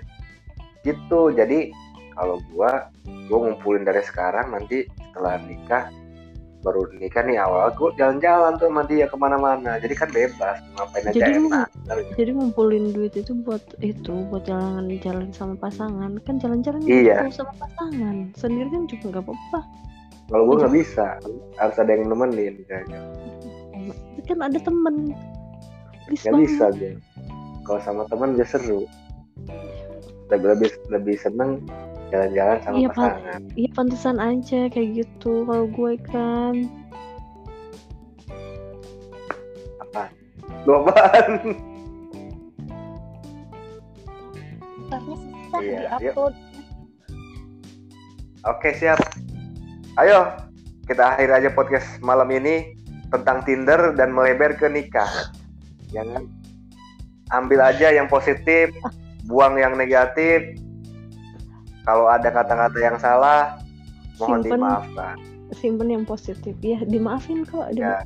gitu, jadi kalau gue gue ngumpulin dari sekarang nanti setelah nikah baru nikah nih awal gue jalan-jalan tuh sama dia ke mana-mana. Jadi kan bebas ngapain aja jadi, enak jadi ngumpulin duit itu buat itu buat jalan-jalan sama pasangan. Kan jalan-jalan iya. sama pasangan. Sendiri kan juga nggak apa-apa. Kalau gue nggak bisa harus ada yang nemenin kayaknya. Kan ada temen. Nggak bisa dia. Kalau sama teman dia seru. Lebih lebih lebih seneng jalan-jalan sama iya, pasangan. iya pantesan aja kayak gitu kalau gue kan. Apa? Lu apaan? Susah iya, diupload oke siap. Ayo kita akhir aja podcast malam ini tentang Tinder dan melebar ke nikah. Jangan ambil aja yang positif buang yang negatif kalau ada kata-kata yang salah, mohon simpen, dimaafkan. Simpen yang positif. Ya, dimaafin kok. Ya,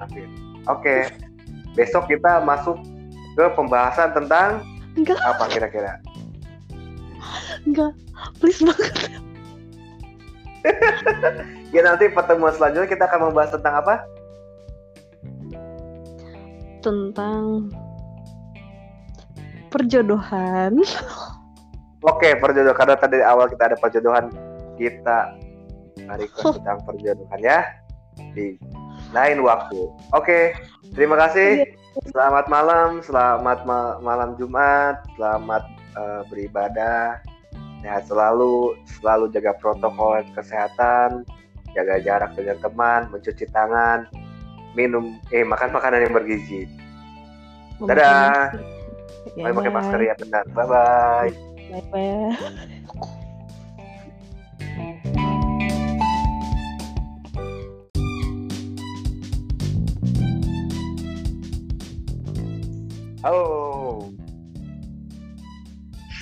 maafin. Oke. Besok kita masuk ke pembahasan tentang Enggak. apa kira-kira? Enggak. Please banget. ya nanti pertemuan selanjutnya kita akan membahas tentang apa? Tentang perjodohan. Oke, perjodohan karena tadi awal kita ada perjodohan, kita mari tentang perjodohan ya di lain waktu. Oke, terima kasih. Iya. Selamat malam, selamat ma malam Jumat, selamat uh, beribadah. sehat selalu selalu jaga protokol kesehatan jaga jarak dengan teman mencuci tangan minum eh makan makanan yang bergizi dadah pakai masker ya benar bye bye Bye bye. halo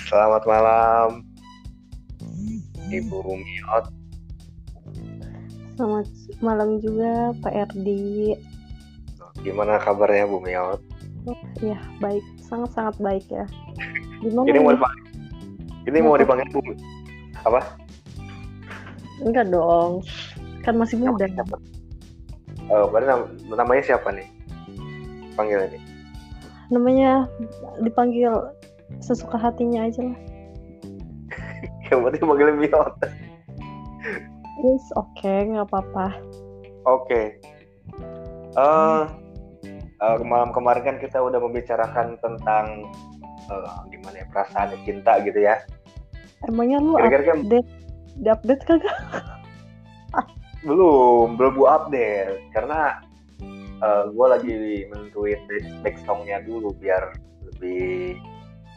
selamat malam ibu Miot Selamat malam juga Pak Erdi. gimana kabarnya Bu Miot Ya baik, sangat sangat baik ya. Gimana? ini mau ini mau dipanggil Bu apa Enggak dong, kan masih muda. siapa? Oh, nam- namanya siapa nih? Panggil ini. Namanya dipanggil sesuka hatinya aja lah. Ya berarti panggil Miot. Yes, oke, nggak apa-apa. Oke. Eh, eh, malam kemarin kan kita udah membicarakan tentang eh, gimana ya perasaan cinta gitu ya. Emangnya lu Kira-kira kan update, update kagak? belum, belum gua update karena eh, gua lagi menentuin back songnya dulu biar lebih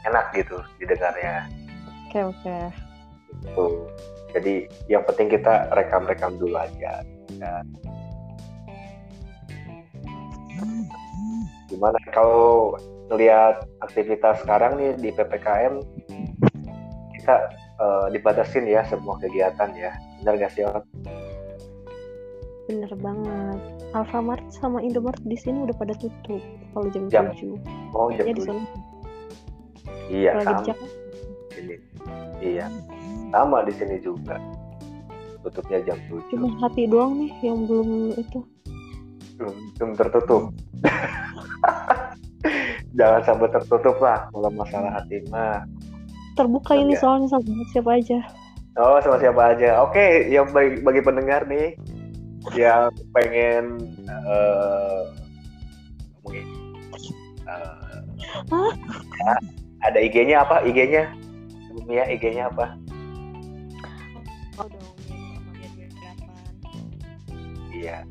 enak gitu didengarnya. Oke oke. Tuh. Jadi yang penting kita rekam-rekam dulu aja. Ya. Gimana kalau ngelihat aktivitas sekarang nih di PPKM kita eh, dibatasin ya semua kegiatan ya. Benar gak sih? Ot? Bener banget. Alfamart sama Indomart di sini udah pada tutup kalau jam Jam 7. Oh jam Ya di tujuh. sana. Iya Kalau sama sini. Iya sama di sini juga. Tutupnya jam 7 Cuma hati doang nih yang belum itu. belum, belum tertutup. Jangan sampai tertutup lah kalau masalah hati mah. Terbuka ini soalnya sama siapa aja. Oh, sama siapa aja. Oke, yang bagi, bagi pendengar nih yang pengen eh ngomongin eh, Hah? ya, ada IG-nya apa? IG-nya? Mia IG-nya apa? Oh dong, Iya.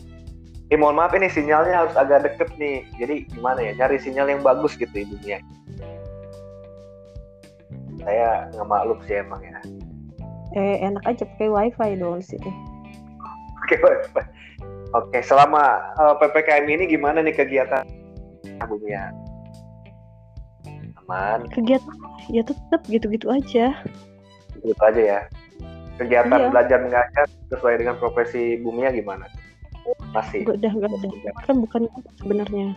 Eh mohon maaf ini sinyalnya harus agak deket nih. Jadi gimana ya? Cari sinyal yang bagus gitu Ibu Mia. Saya nggak maklum sih emang ya. Eh enak aja pakai wifi dong di sini. Oke, Pak. Oke, selama eh, PPKM ini gimana nih kegiatan Bu Mia? Aman, Kegiatan ya tetap gitu-gitu aja. gitu aja ya. Kegiatan Iya. belajar mengajar sesuai dengan profesi Bu Mia gimana? Masih. Udah enggak ada. Kan bukan sebenarnya.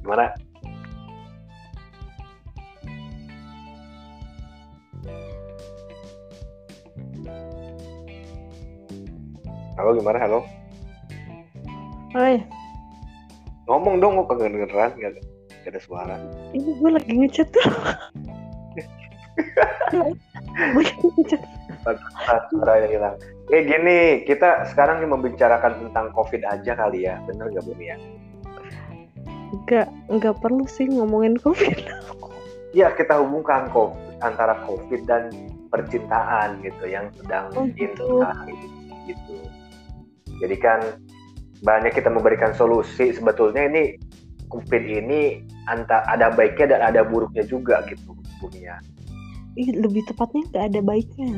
Gimana? Halo, gimana? Halo? Oi, Ngomong dong, kok kagak dengeran? Gak, gak ada suara. ini gue lagi ngechat tuh. Gue lagi ngechat. Suara yang hilang. Eh gini, kita sekarang membicarakan tentang COVID aja kali ya. Bener gak, Bu Mia? Enggak, enggak perlu sih ngomongin Covid. Ya, kita hubungkan COVID, antara COVID dan percintaan gitu yang sedang Oh, gitu. gitu. Jadi kan banyak kita memberikan solusi sebetulnya ini COVID ini anta ada baiknya dan ada buruknya juga gitu Bu Mia. Ih, lebih tepatnya enggak ada baiknya.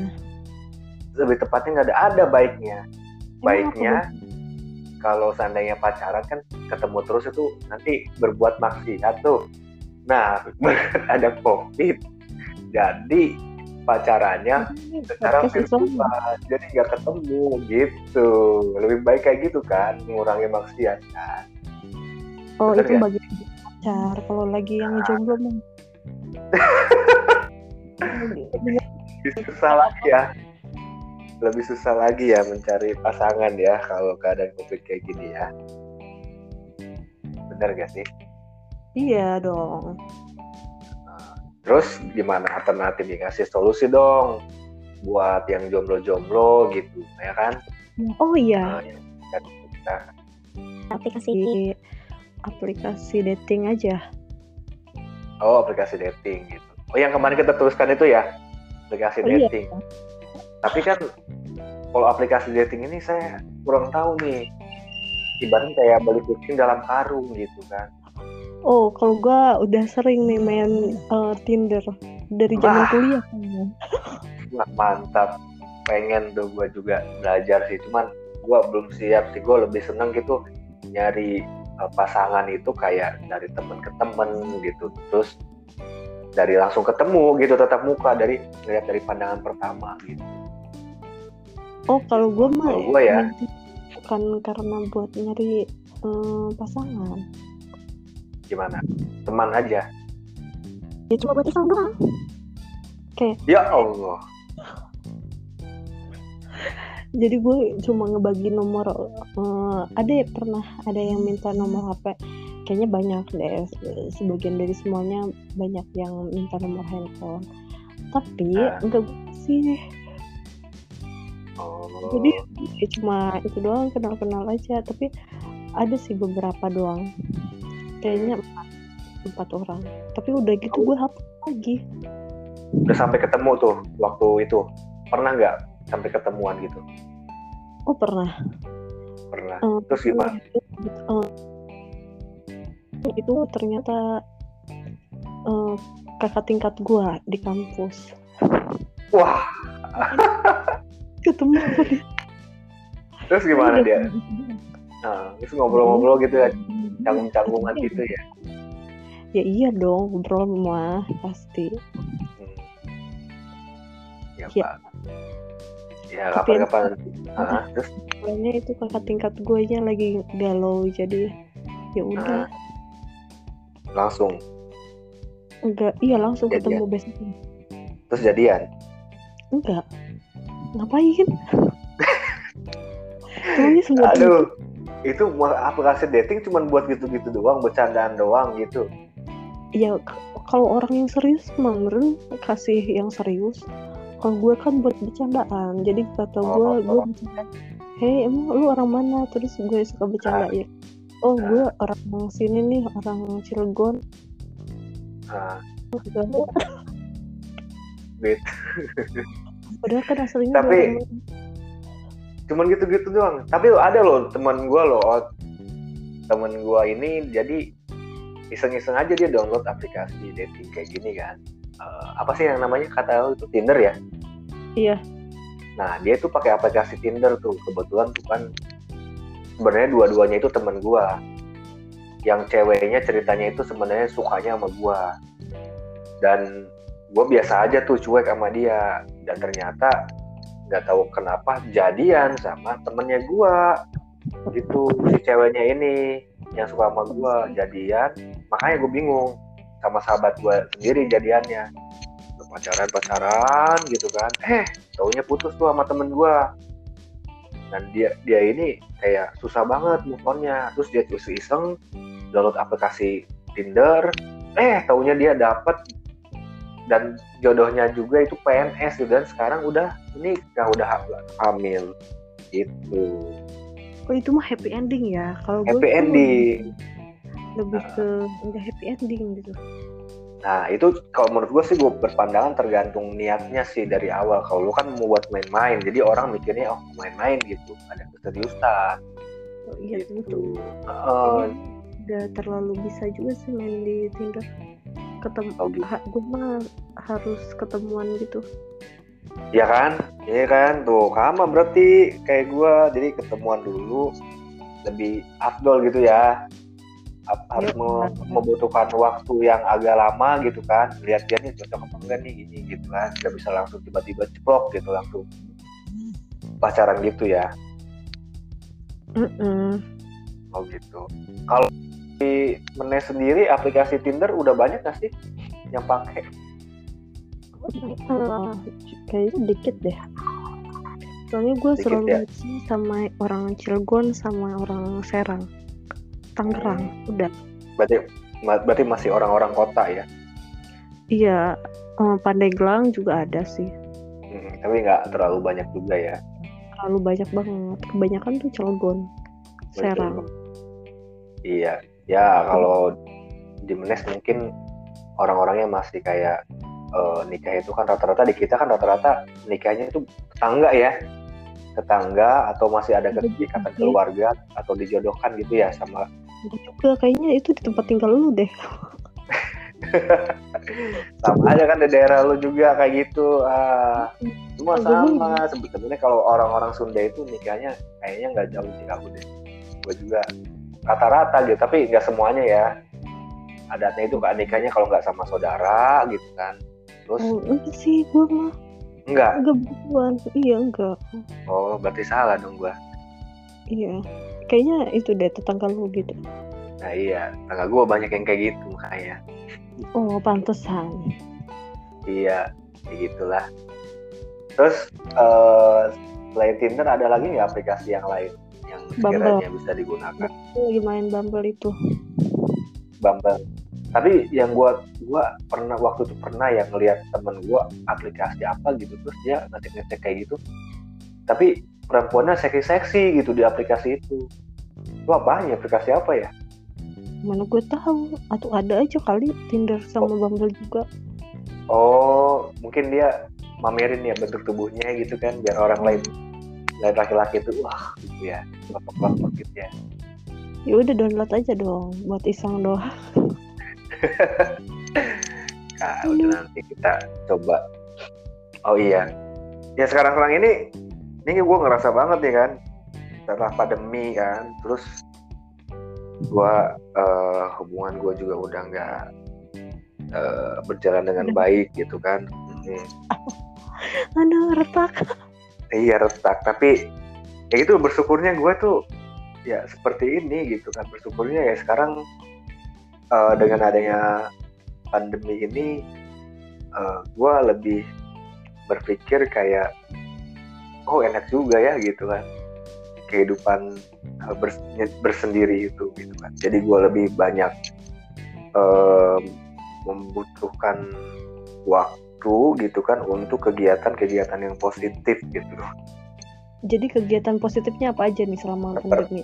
Lebih tepatnya nggak ada ada baiknya. Baiknya kalau seandainya pacaran kan ketemu terus itu nanti berbuat maksiat tuh. Nah, ada COVID, jadi pacarannya baiknya? secara virtual jadi nggak ketemu gitu lebih baik kayak gitu kan mengurangi maksiat kan Oh, Bener itu ya? bagi pacar. Kalau lagi yang jomblo mah. lebih susah lagi ya lebih susah lagi ya mencari pasangan ya kalau keadaan covid kayak gini ya bener gak sih Iya dong. Terus gimana alternatifnya kasih solusi dong buat yang jomblo-jomblo gitu ya kan? Oh iya, Nah, kita aplikasi. Aplikasi dating aja. oh aplikasi dating gitu. Oh yang kemarin kita tuliskan itu ya aplikasi Oh, iya. dating. Tapi kan kalau aplikasi dating ini saya kurang tahu nih. Ibaratnya kayak beli kucing dalam karung gitu kan Oh, kalau gua udah sering nih main eh, Tinder dari zaman Wah. kuliah kayaknya. Wah mantap pengen tuh gue juga belajar sih cuman gue belum siap sih gue lebih seneng gitu nyari uh, pasangan itu kayak dari temen ke temen gitu terus dari langsung ketemu gitu tatap muka dari ngeliat dari pandangan pertama gitu Oh, kalau gua mah Kalau ya. bukan karena buat nyari eh, pasangan. Gimana teman aja Ya cuma buat iseng doang. ya Allah Jadi gue cuma ngebagi nomor eh, ada ya pernah ada yang minta nomor HP. Kayaknya banyak deh se- sebagian dari semuanya banyak yang minta nomor handphone. Tapi Ah. enggak sih. oh Jadi ya cuma itu doang kenal-kenal aja. Tapi ada sih beberapa doang. Kayaknya empat, empat orang. Tapi udah gitu gue hapus lagi. udah sampai ketemu tuh waktu itu. Pernah nggak sampai ketemuan gitu? Oh pernah. pernah. Eh, terus gimana? Eh, itu ternyata eh, kakak tingkat gua di kampus. Wah. Ketemu terus gimana Udah dia? nah, terus ngobrol-ngobrol gitu ya canggung-canggungan gitu ya ya iya dong ngobrol mah pasti Hmm. Ya, Ya. Pak. Ya, kapan-kapan. Ah, terus soalnya itu kakak tingkat gue nya lagi galau jadi ya udah Ah. langsung enggak iya langsung Jadian. ketemu besoknya terus jadian. enggak ngapain semua Aduh, itu aplikasi dating cuman buat gitu-gitu doang, bercandaan doang gitu. ya k- kalau orang yang serius meren kasih yang serius kalau gue kan buat bercandaan. Jadi kata gue Oh. gue bercanda hei emang lu orang mana? Terus gue suka bercanda ya oh gue orang sini nih orang Cilegon. Nah, Gitu. Padahal kan aslinya Tapi- cuman gitu-gitu doang. Tapi ada loh teman gua loh, oh, temen gua ini jadi iseng-iseng aja dia download aplikasi dating kayak gini kan. Eh, apa sih yang namanya kata lu itu Tinder ya? iya Nah, dia tuh pakai aplikasi Tinder tuh. Kebetulan tuh kan sebenarnya dua-duanya itu temen gua. Yang ceweknya ceritanya itu sebenarnya sukanya sama gua. Dan gua biasa aja tuh cuek sama dia. Dan ternyata nggak tahu kenapa jadian sama temennya gua. Gitu si ceweknya ini yang suka sama gua jadian. Makanya gue bingung sama sahabat gua sendiri jadiannya. Pacaran pacaran gitu kan. Eh taunya putus tuh sama temen gua dan dia dia ini kayak susah banget move terus dia terus iseng download aplikasi Tinder eh taunya dia dapet dan jodohnya juga itu PNS gitu. Dan sekarang udah ini nggak udah ha- hamil. Gitu. Oh itu mah happy ending ya. Kalau gue happy ending. lebih ke enggak happy ending gitu. Nah itu kalau menurut gue sih gue berpandangan tergantung niatnya sih dari awal. Kalau lu kan mau buat main-main jadi orang mikirnya oh main-main gitu. Ada keseriusan. Oh, iya gitu. Kayaknya udah terlalu bisa juga sih main di Tinder ketemu Oh, gitu. ha- gue mah harus ketemuan gitu Ya kan, iya kan, tuh sama berarti kayak gua jadi ketemuan dulu lebih afdol gitu ya. Harus Iya, me- benar. membutuhkan waktu yang agak lama gitu kan, lihat dia nih cocok apa enggak nih gini gitu kan, nggak bisa langsung tiba-tiba ceplok gitu langsung pacaran gitu ya. Mm-mm. Oh gitu. Kalau di Menes sendiri aplikasi Tinder udah banyak nggak sih yang pakai? Eh, kayaknya dikit deh soalnya gue selalu ya? sama orang Cilegon sama orang Serang Tangerang udah Berarti berarti masih orang-orang kota ya. iya eh, Pandeglang juga ada sih Hmm, tapi nggak terlalu banyak juga ya. terlalu banyak banget kebanyakan tuh Cilegon Serang Iya, ya kalau di Menes mungkin orang-orangnya masih kayak uh, nikah itu kan rata-rata di kita kan rata-rata nikahnya itu tetangga ya. Tetangga atau masih ada ikatan keluarga atau dijodohkan gitu ya sama juga kayaknya itu di tempat tinggal lu deh. Sama aja kan di daerah lu juga kayak gitu. Ah semua sama. sebetulnya kalau orang-orang Sunda itu nikahnya kayaknya nggak jauh sih aku deh. Gue juga rata-rata gitu tapi nggak semuanya ya. Adatnya itu kan nikahnya kalau nggak sama saudara gitu kan. Terus oh, enggak sih gue mah enggak? Enggak bukan iya enggak. Oh berarti salah dong gue iya kayaknya itu deh tetangga lu gitu. Nah iya tetangga gue banyak yang kayak gitu makanya. Oh pantesan. Iya kayak gitulah. Terus uh, selain Tinder ada lagi nggak aplikasi yang lain yang sekiranya bisa digunakan. Lagi main Bumble itu. Bumble. Tapi yang gua gua pernah waktu itu pernah yang ngeliat temen gua aplikasi apa gitu terus dia ngetik kayak gitu. Tapi perempuannya seksi-seksi gitu di aplikasi itu. Itu apa ya? Aplikasi apa ya? Mana gue tahu. Atau ada aja kali Tinder sama oh. Bumble juga. Oh mungkin dia mamerin ya bentuk tubuhnya gitu kan biar orang lain lain laki-laki itu wah gitu ya. Kelompok-kelompok gitu ya. Ya udah download aja dong buat iseng doang. Nah udah nanti kita coba. Oh iya. Ya sekarang-sekarang ini ini gue ngerasa banget ya kan. Setelah pandemi kan. Terus gue uh, hubungan gue juga udah nggak uh, berjalan dengan baik gitu kan. Hmm. aduh retak iya retak. Tapi ya itu bersyukurnya gue tuh ya seperti ini gitu kan. Bersyukurnya ya sekarang uh, dengan adanya pandemi ini uh, gue lebih berpikir kayak oh enak juga ya gitu kan. Kehidupan uh, bers bersendiri itu gitu kan. Jadi gue lebih banyak uh, membutuhkan waktu gitu kan untuk kegiatan-kegiatan yang positif gitu. Jadi kegiatan positifnya apa aja nih selama pandemi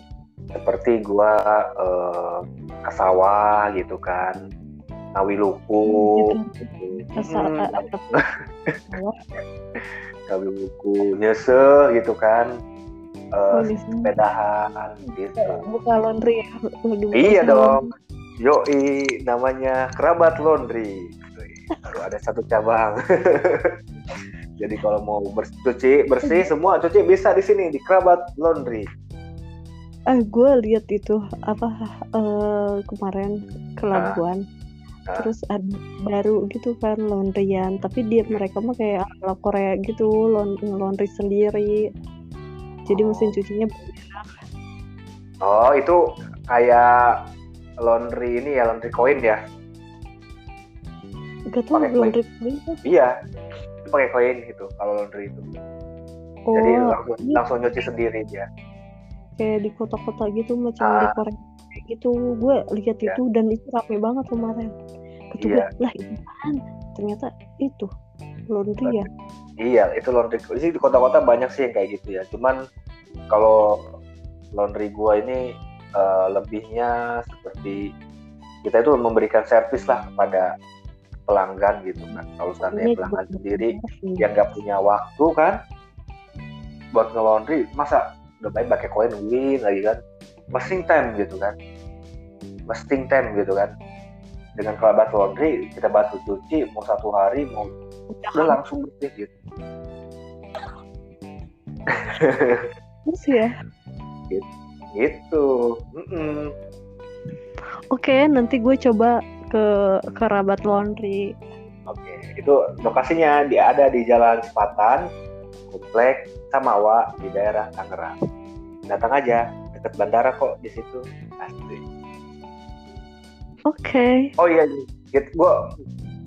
seperti gua uh, ke sawah gitu kan Nawi Luku. Gitu. Hmm. Nawi Luku nyese gitu kan uh, oh, sepedahan gitu. Buka laundry ya? Iya dong. Yoi namanya kerabat laundry ada satu cabang. Jadi kalau mau cuci bersih semua cuci bisa di sini di kerabat laundry. Ah gue lihat itu apa uh, kemarin ke Labuan. Ah. terus ada baru gitu kan laundryan tapi dia mereka mah kayak ala Korea gitu laundry sendiri. Jadi oh. mesin cucinya banyak. Oh itu kayak laundry ini ya laundry koin ya Gak tau laundry koin. iya itu pakai koin itu kalau laundry itu. Oh, jadi langsung, iya. langsung nyuci sendiri dia. kayak di kota-kota gitu macam ah. di Korea gitu. Gue lihat yeah. itu dan itu rame banget kemarin. Gitu yeah. lah itu kan ternyata itu laundry ya. Iya itu laundry. Sih di kota-kota banyak sih yang kayak gitu ya. Cuman kalau laundry gue ini uh, lebihnya seperti kita itu memberikan servis lah kepada pelanggan gitu kan. Kalau seandainya pelanggan sendiri yang nggak punya waktu kan buat ngelondri masa udah baik pakai koin win lagi kan? Masing time gitu kan? Masing time gitu kan? Dengan kerabat laundry kita bantu cuci mau satu hari mau udah langsung. bersih gitu. Terus ya? Gitu, gitu. Mm -mm. oke nanti gue coba ke kerabat laundry oke itu lokasinya dia ada di Jalan Sepatan komplek Samawa di daerah Tangerang. Datang aja, dekat bandara kok di situ. Asli. Oke. Okay. Oh iya, gitu. gue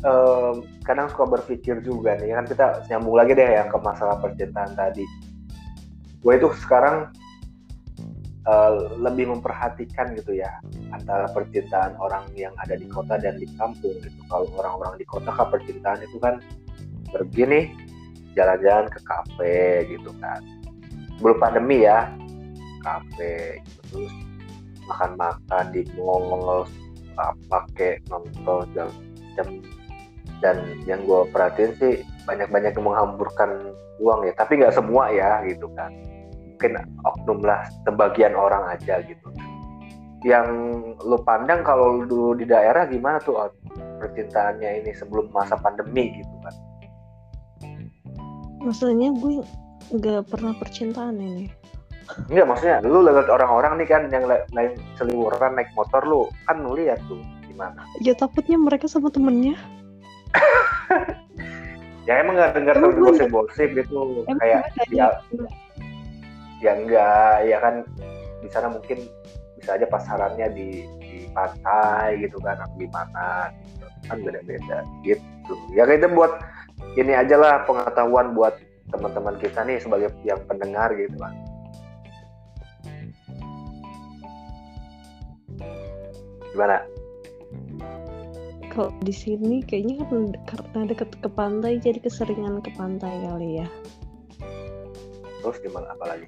um, kadang suka berpikir juga nih kan kita nyambung lagi deh yang ke masalah percintaan tadi. Gue itu sekarang uh, lebih memperhatikan gitu ya antara percintaan orang yang ada di kota dan di kampung gitu. Kalau orang-orang di kota kan percintaan itu kan begini jalan-jalan ke kafe gitu kan sebelum pandemi ya kafe gitu. terus makan-makan di mall pakai nonton jam jam dan yang gue perhatiin sih banyak-banyak menghamburkan uang ya tapi nggak semua ya gitu kan mungkin oknum lah sebagian orang aja gitu. Yang lo pandang kalau dulu di daerah gimana tuh percintaannya ini sebelum masa pandemi gitu kan? Maksudnya gue nggak pernah percintaan ini. Enggak maksudnya lu lihat orang-orang nih kan yang lain seliwuran naik motor lu kan lu lihat tuh gimana? Ya takutnya mereka sama temennya. Ya emang nggak dengar tuh gosip-gosip gitu kayak ya ya enggak ya kan di sana mungkin bisa aja pasarannya di di pantai gitu kan atau di mana gitu. kan beda-beda gitu. Ya kita buat ini aja lah pengetahuan buat teman-teman kita nih sebagai yang pendengar gitu kan gimana? Kalau di sini kayaknya kan karena deket ke pantai jadi keseringan ke pantai kali ya terus gimana apalagi?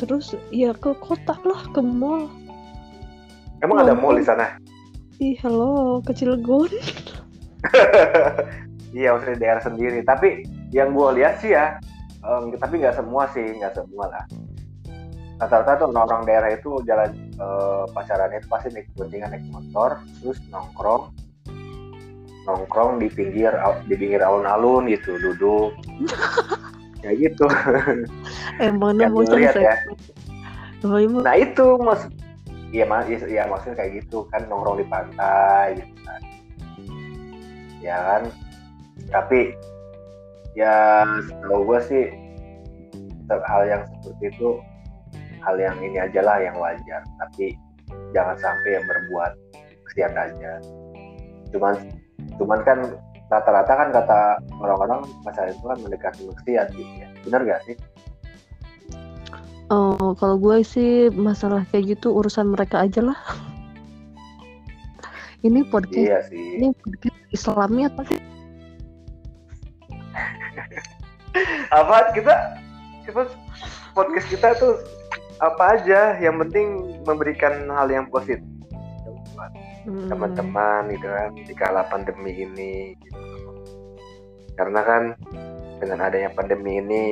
Terus ya ke kota lah ke mall. Emang ada mall di sana? Ih halo ke Cilegon. Iya maksudnya daerah sendiri. Tapi yang gue lihat sih ya um, tapi nggak semua sih nggak semua lah. Rata-rata tuh orang-orang daerah itu jalan uh, pacarannya itu pasti naik boncengan naik motor terus nongkrong nongkrong di pinggir di pinggir alun-alun gitu duduk. Kayak gitu. Emang ya, lihat ya. Nah itu mas iya mas ya maksudnya kayak gitu kan nongkrong di pantai gitu kan. Ya kan? Tapi ya setahu gue sih hal yang seperti itu hal yang ini aja lah yang wajar. Tapi jangan sampai yang berbuat kesian aja. Cuman cuman kan rata-rata kan kata orang-orang masalah itu kan mendekati maksiat gitu ya benar gak sih Oh, kalau gue sih masalah kayak gitu urusan mereka aja lah. ini podcast, iya sih. ini podcast Islami apa sih? apa kita kita podcast kita tuh apa aja, yang penting memberikan hal yang positif. Teman-teman gitu kan di kala pandemi ini gitu. karena kan dengan adanya pandemi ini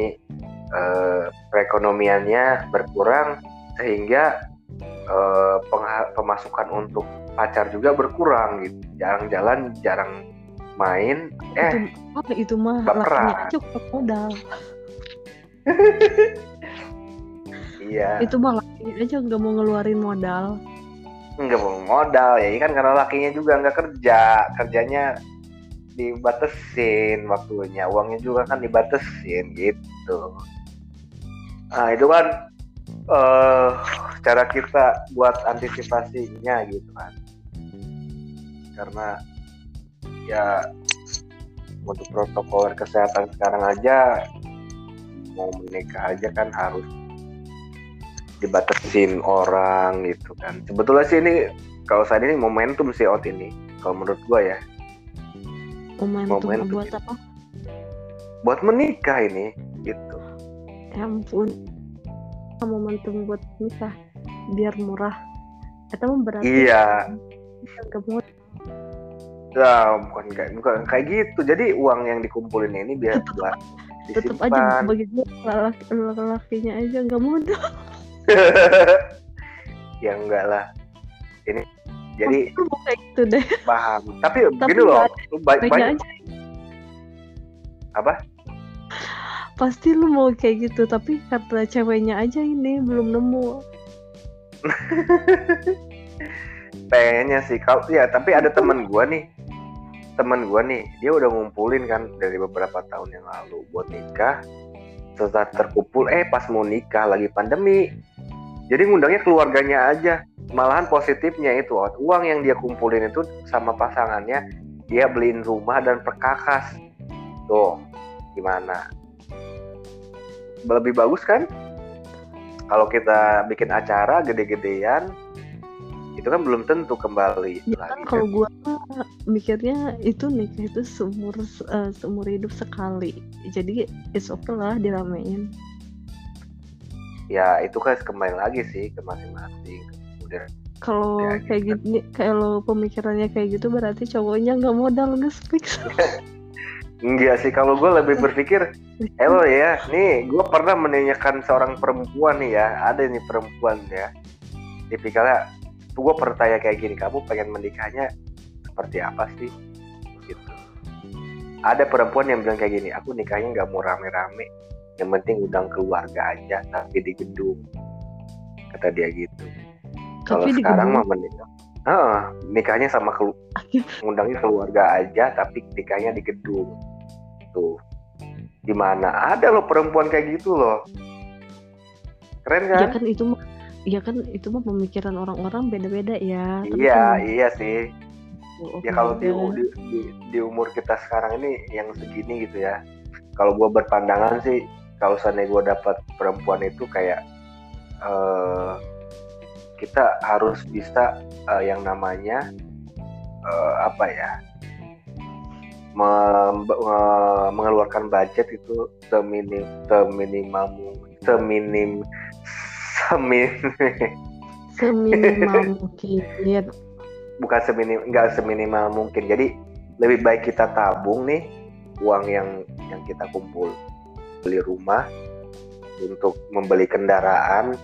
eh, perekonomiannya berkurang sehingga eh, pemasukan untuk pacar juga berkurang gitu. Jarang jalan jarang main eh itu, itu mah lakinya aja modal. Iya. Itu mah lakinya aja nggak mau ngeluarin modal nggak mau modal ya. Kan karena lakinya juga nggak kerja. Kerjanya dibatesin waktunya. Uangnya juga kan dibatesin gitu. Nah itu kan uh, cara kita buat antisipasinya gitu kan. Karena ya untuk protokol kesehatan sekarang aja mau menikah aja kan harus dibatasin orang gitu kan. Sebetulnya sih ini kalau saat ini momentum sih out ini kalau menurut gua ya. Momentum, momentum buat apa? Buat menikah ini gitu. Ya ampun. Momentum buat nikah biar murah. Atau berarti iya. nggak mau? Ya bukan kayak bukan kayak gitu. Jadi uang yang dikumpulin ini biar buat tetap aja bagi gue laki-lakinya aja nggak modal ya enggak lah. Ini jadi gitu deh. Paham. Tapi, tapi gini loh lu baik banyak apa? Pasti lu mau kayak gitu tapi kata ceweknya aja ini belum nemu. Pengennya sih. Kalau ya tapi ada teman gua nih. Teman gua nih dia udah ngumpulin kan dari beberapa tahun yang lalu buat nikah. Setelah terkumpul eh pas mau nikah lagi pandemi jadi ngundangnya keluarganya aja. Malahan positifnya itu uang yang dia kumpulin itu sama pasangannya dia beliin rumah dan perkakas. Tuh gimana? Lebih bagus kan? Kalau kita bikin acara gede-gedean itu kan belum tentu kembali ya kan kalau gue mikirnya itu nikah itu seumur uh, seumur hidup sekali. Jadi it's okay lah diramein ya itu kan kembali lagi sih ke masing-masing kemudian kalau Ya, kayak gini kalau pemikirannya kayak gitu berarti cowoknya nggak modal nge-speak. Enggak sih, kalau gue lebih berpikir, Halo ya, nih gue pernah menanyakan seorang perempuan nih ya, ada nih perempuan ya, tipikalnya, tuh gue pernah tanya kayak gini, kamu pengen menikahnya seperti apa sih? Gitu. Ada perempuan yang bilang kayak gini, aku nikahnya nggak mau rame-rame, yang penting undang keluarga aja, tapi di gedung, kata dia gitu. Kalau sekarang mah menikah, Heeh, nikahnya sama kelu ngundangnya keluarga aja tapi nikahnya di gedung. Tuh. Di mana ada loh perempuan kayak gitu loh. Keren ya kan? kan itu mah ya kan itu mah pemikiran orang-orang beda-beda ya. Tapi iya kan- iya sih. Oh, ya kalau di, di, di- di umur kita sekarang ini yang segini gitu ya. Kalau gue berpandangan sih kalau seandainya gue dapat perempuan itu kayak eh, kita harus bisa eh, yang namanya eh, apa ya mengeluarkan budget itu seminim seminimal seminim semin seminimal mungkin. Bukan seminim nggak seminimal mungkin. Jadi lebih baik kita tabung nih uang yang yang kita kumpul beli rumah untuk membeli kendaraan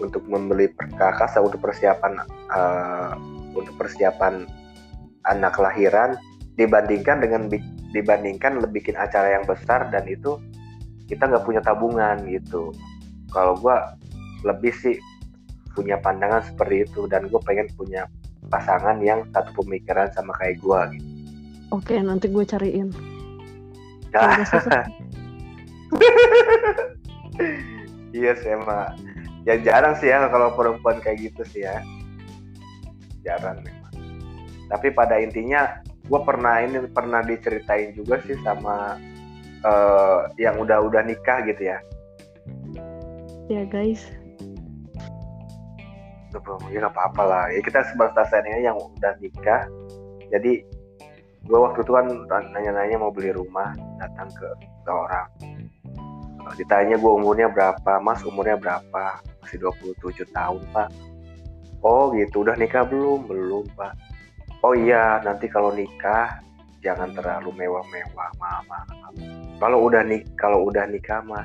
untuk membeli perkakas untuk persiapan eh, untuk persiapan anak lahiran dibandingkan dengan dibandingkan bikin acara yang besar dan itu kita nggak punya tabungan gitu kalau gua lebih sih punya pandangan seperti itu dan gue pengen punya pasangan yang satu pemikiran sama kayak gue gitu. oke nanti gue cariin susah iya sih emang. Ya jarang sih ya kalau perempuan kayak gitu sih ya. Jarang memang. Tapi pada intinya gue pernah ini pernah diceritain juga sih sama eh, yang udah-udah nikah gitu ya. ya guys Bro, ya nggak apa-apa lah. Ya kita sebatas yang udah nikah. Jadi gue waktu itu kan nanya-nanya mau beli rumah, datang ke, ke orang. Ditanya gue umurnya berapa, mas umurnya berapa? Masih 27 tahun pak. Oh gitu, udah nikah belum? Belum pak. Oh iya, nanti kalau nikah jangan terlalu mewah-mewah, mama. Kalau udah nik, kalau udah nikah mah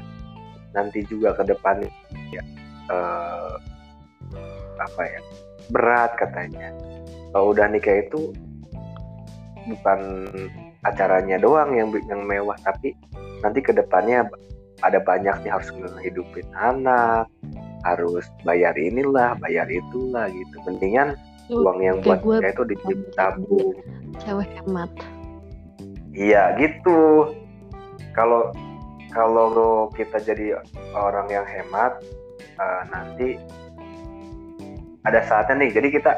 nanti juga ke depan ya eh, apa ya berat katanya kalau udah nikah itu bukan acaranya doang yang yang mewah tapi nanti ke depannya ada banyak nih harus ngehidupin anak harus bayar inilah bayar itulah gitu. Mendingan Tuh, uang yang buat gue itu di- ditabung cewek hemat. Iya gitu. Kalau kalau kita jadi orang yang hemat eh, nanti ada saatnya nih jadi kita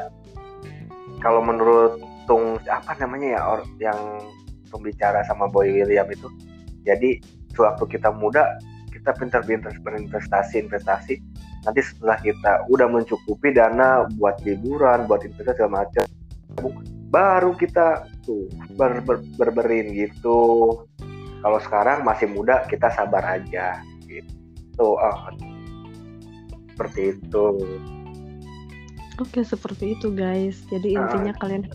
kalau menurut tung apa namanya ya or, yang pembicara sama Boy William itu jadi sewaktu kita muda kita pintar-pintar berinvestasi investasi nanti setelah kita udah mencukupi dana buat liburan buat investasi segala macam baru kita tuh ber, ber, berberin gitu kalau sekarang masih muda kita sabar aja gitu ah seperti itu Oke, seperti itu guys. Jadi Ah. intinya kalian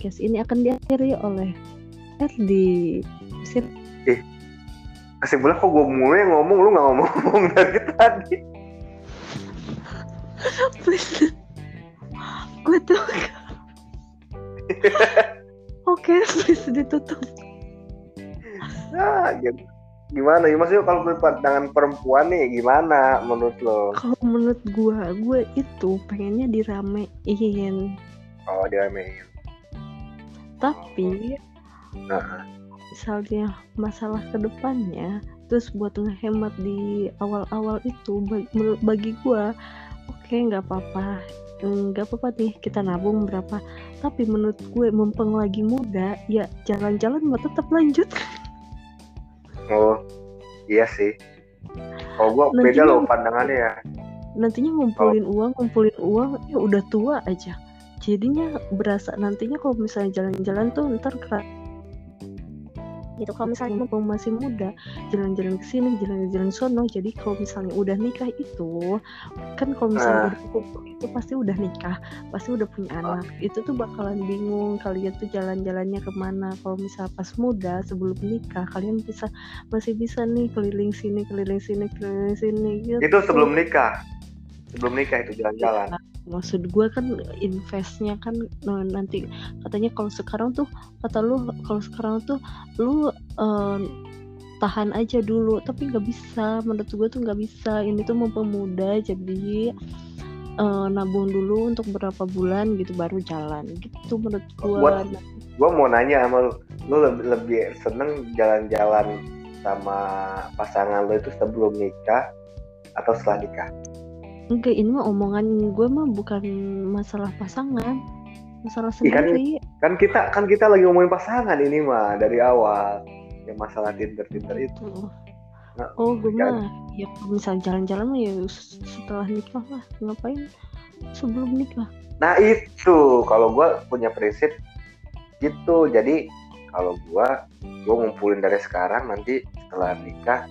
guys ini akan diakhiri oleh Erdi. Sip. Kesimpulan kok gue mulai yang ngomong lu nggak ngomong dari tadi Please. Gue tuh. Oke, please ditutup. nah gitu. gimana ya maksudnya kalau pandangan perempuan nih gimana menurut lo Kalau menurut gue, gue itu pengennya diramein. oh diramein Tapi nah, misalnya masalah ke depannya, terus buat ngehemat di awal-awal itu bagi, gue, oke nggak apa-apa, nggak apa-apa nih kita nabung berapa. Tapi menurut gue mumpung lagi muda, ya jalan-jalan mah tetap lanjut. oh iya sih kalau gue Nanti beda loh pandangannya ya nantinya ngumpulin uang ngumpulin uang ya udah tua aja jadinya berasa nantinya kalau misalnya jalan-jalan tuh ntar kera gitu. Kalau misalnya mumpung masih muda jalan-jalan ke sini jalan-jalan sono jadi kalau misalnya udah nikah itu kan kalau misalnya Ah. udah kumpul itu pasti udah nikah pasti udah punya anak. Itu tuh bakalan bingung kalian tuh jalan-jalannya ke mana. Kalau misalnya pas muda sebelum nikah kalian bisa masih bisa nih keliling sini keliling sini keliling sini gitu. Itu sebelum nikah. Sebelum nikah itu jalan-jalan. maksud gue kan investnya kan nah, nanti katanya kalau sekarang tuh kata lu kalau sekarang tuh lu eh, tahan aja dulu tapi nggak bisa menurut gue tuh nggak bisa ini tuh mempemuda jadi eh, nabung dulu untuk berapa bulan gitu baru jalan gitu menurut gue Gue mau nanya sama lu, lu lebih, lebih seneng jalan-jalan sama pasangan lu itu sebelum nikah atau setelah nikah? Enggak ini mah omongan gue mah bukan masalah pasangan masalah Iya kan? sendiri Kan kita kan kita lagi ngomongin pasangan ini mah dari awal. Yang masalah Tinder Tinder itu. Nah, Oh, gue kan? mah ya kalau misalnya jalan-jalan mah ya setelah nikah lah. Ngapain sebelum nikah? Nah itu kalau gue punya prinsip gitu. Jadi kalau gue gue ngumpulin dari sekarang nanti setelah nikah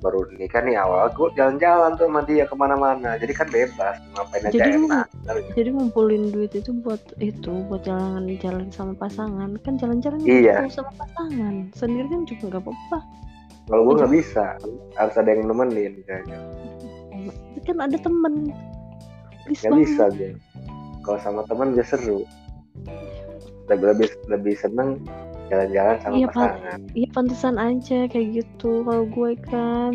baru nikah nih awal gue jalan-jalan tuh sama dia ke mana-mana. Jadi kan bebas ngapain aja Jadi enak. Jadi ngumpulin duit itu buat itu, buat jalan-jalan sama pasangan. Kan jalan-jalan Iya. sama pasangan. Sendiri kan juga nggak apa-apa. Kalau gue nggak bisa harus ada yang nemenin kayaknya. Kan ada temen. Nggak bisa gue. Kalau sama teman dia seru. Lebih lebih lebih seneng jalan-jalan sama Iya, Pak. pasangan. Iya pantesan aja kayak gitu. Kalau gue kan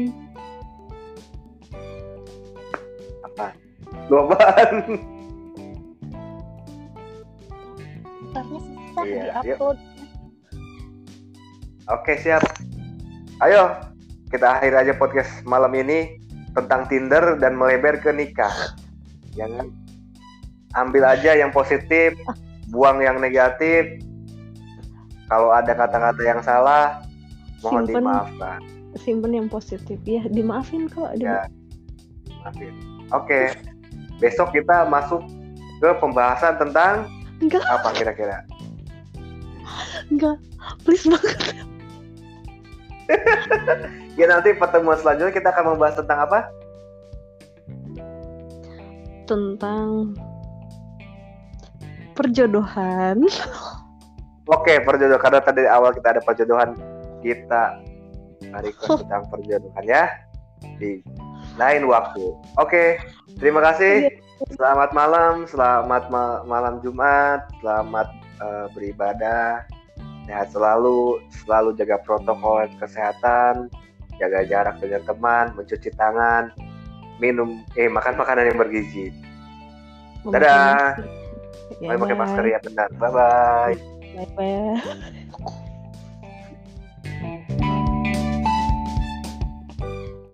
Apa? Lu apaan? Ntarnya susah Iya, diupload Oke siap. Ayo kita akhir aja podcast malam ini tentang Tinder dan melebar ke nikah. Jangan ambil aja yang positif, buang yang negatif. Kalau ada kata-kata yang salah, mohon Simpen. dimaafkan. simpen yang positif. Ya dimaafin kok. Ya. Maafin. Oke. Besok kita masuk ke pembahasan tentang Enggak, apa kira-kira? enggak. Please banget. Ya nanti pertemuan selanjutnya kita akan membahas tentang apa? Tentang perjodohan. Oke, perjodohan karena tadi awal kita ada perjodohan, kita request tentang perjodohan ya di lain waktu. Oke, terima kasih. Selamat malam, selamat ma- malam Jumat, selamat eh, beribadah, sehat selalu, selalu jaga protokol kesehatan, jaga jarak dengan teman, mencuci tangan, minum, eh makan makanan yang bergizi. Dadah. Ya, Pakai masker ya benar. Bye bye. Bye bye.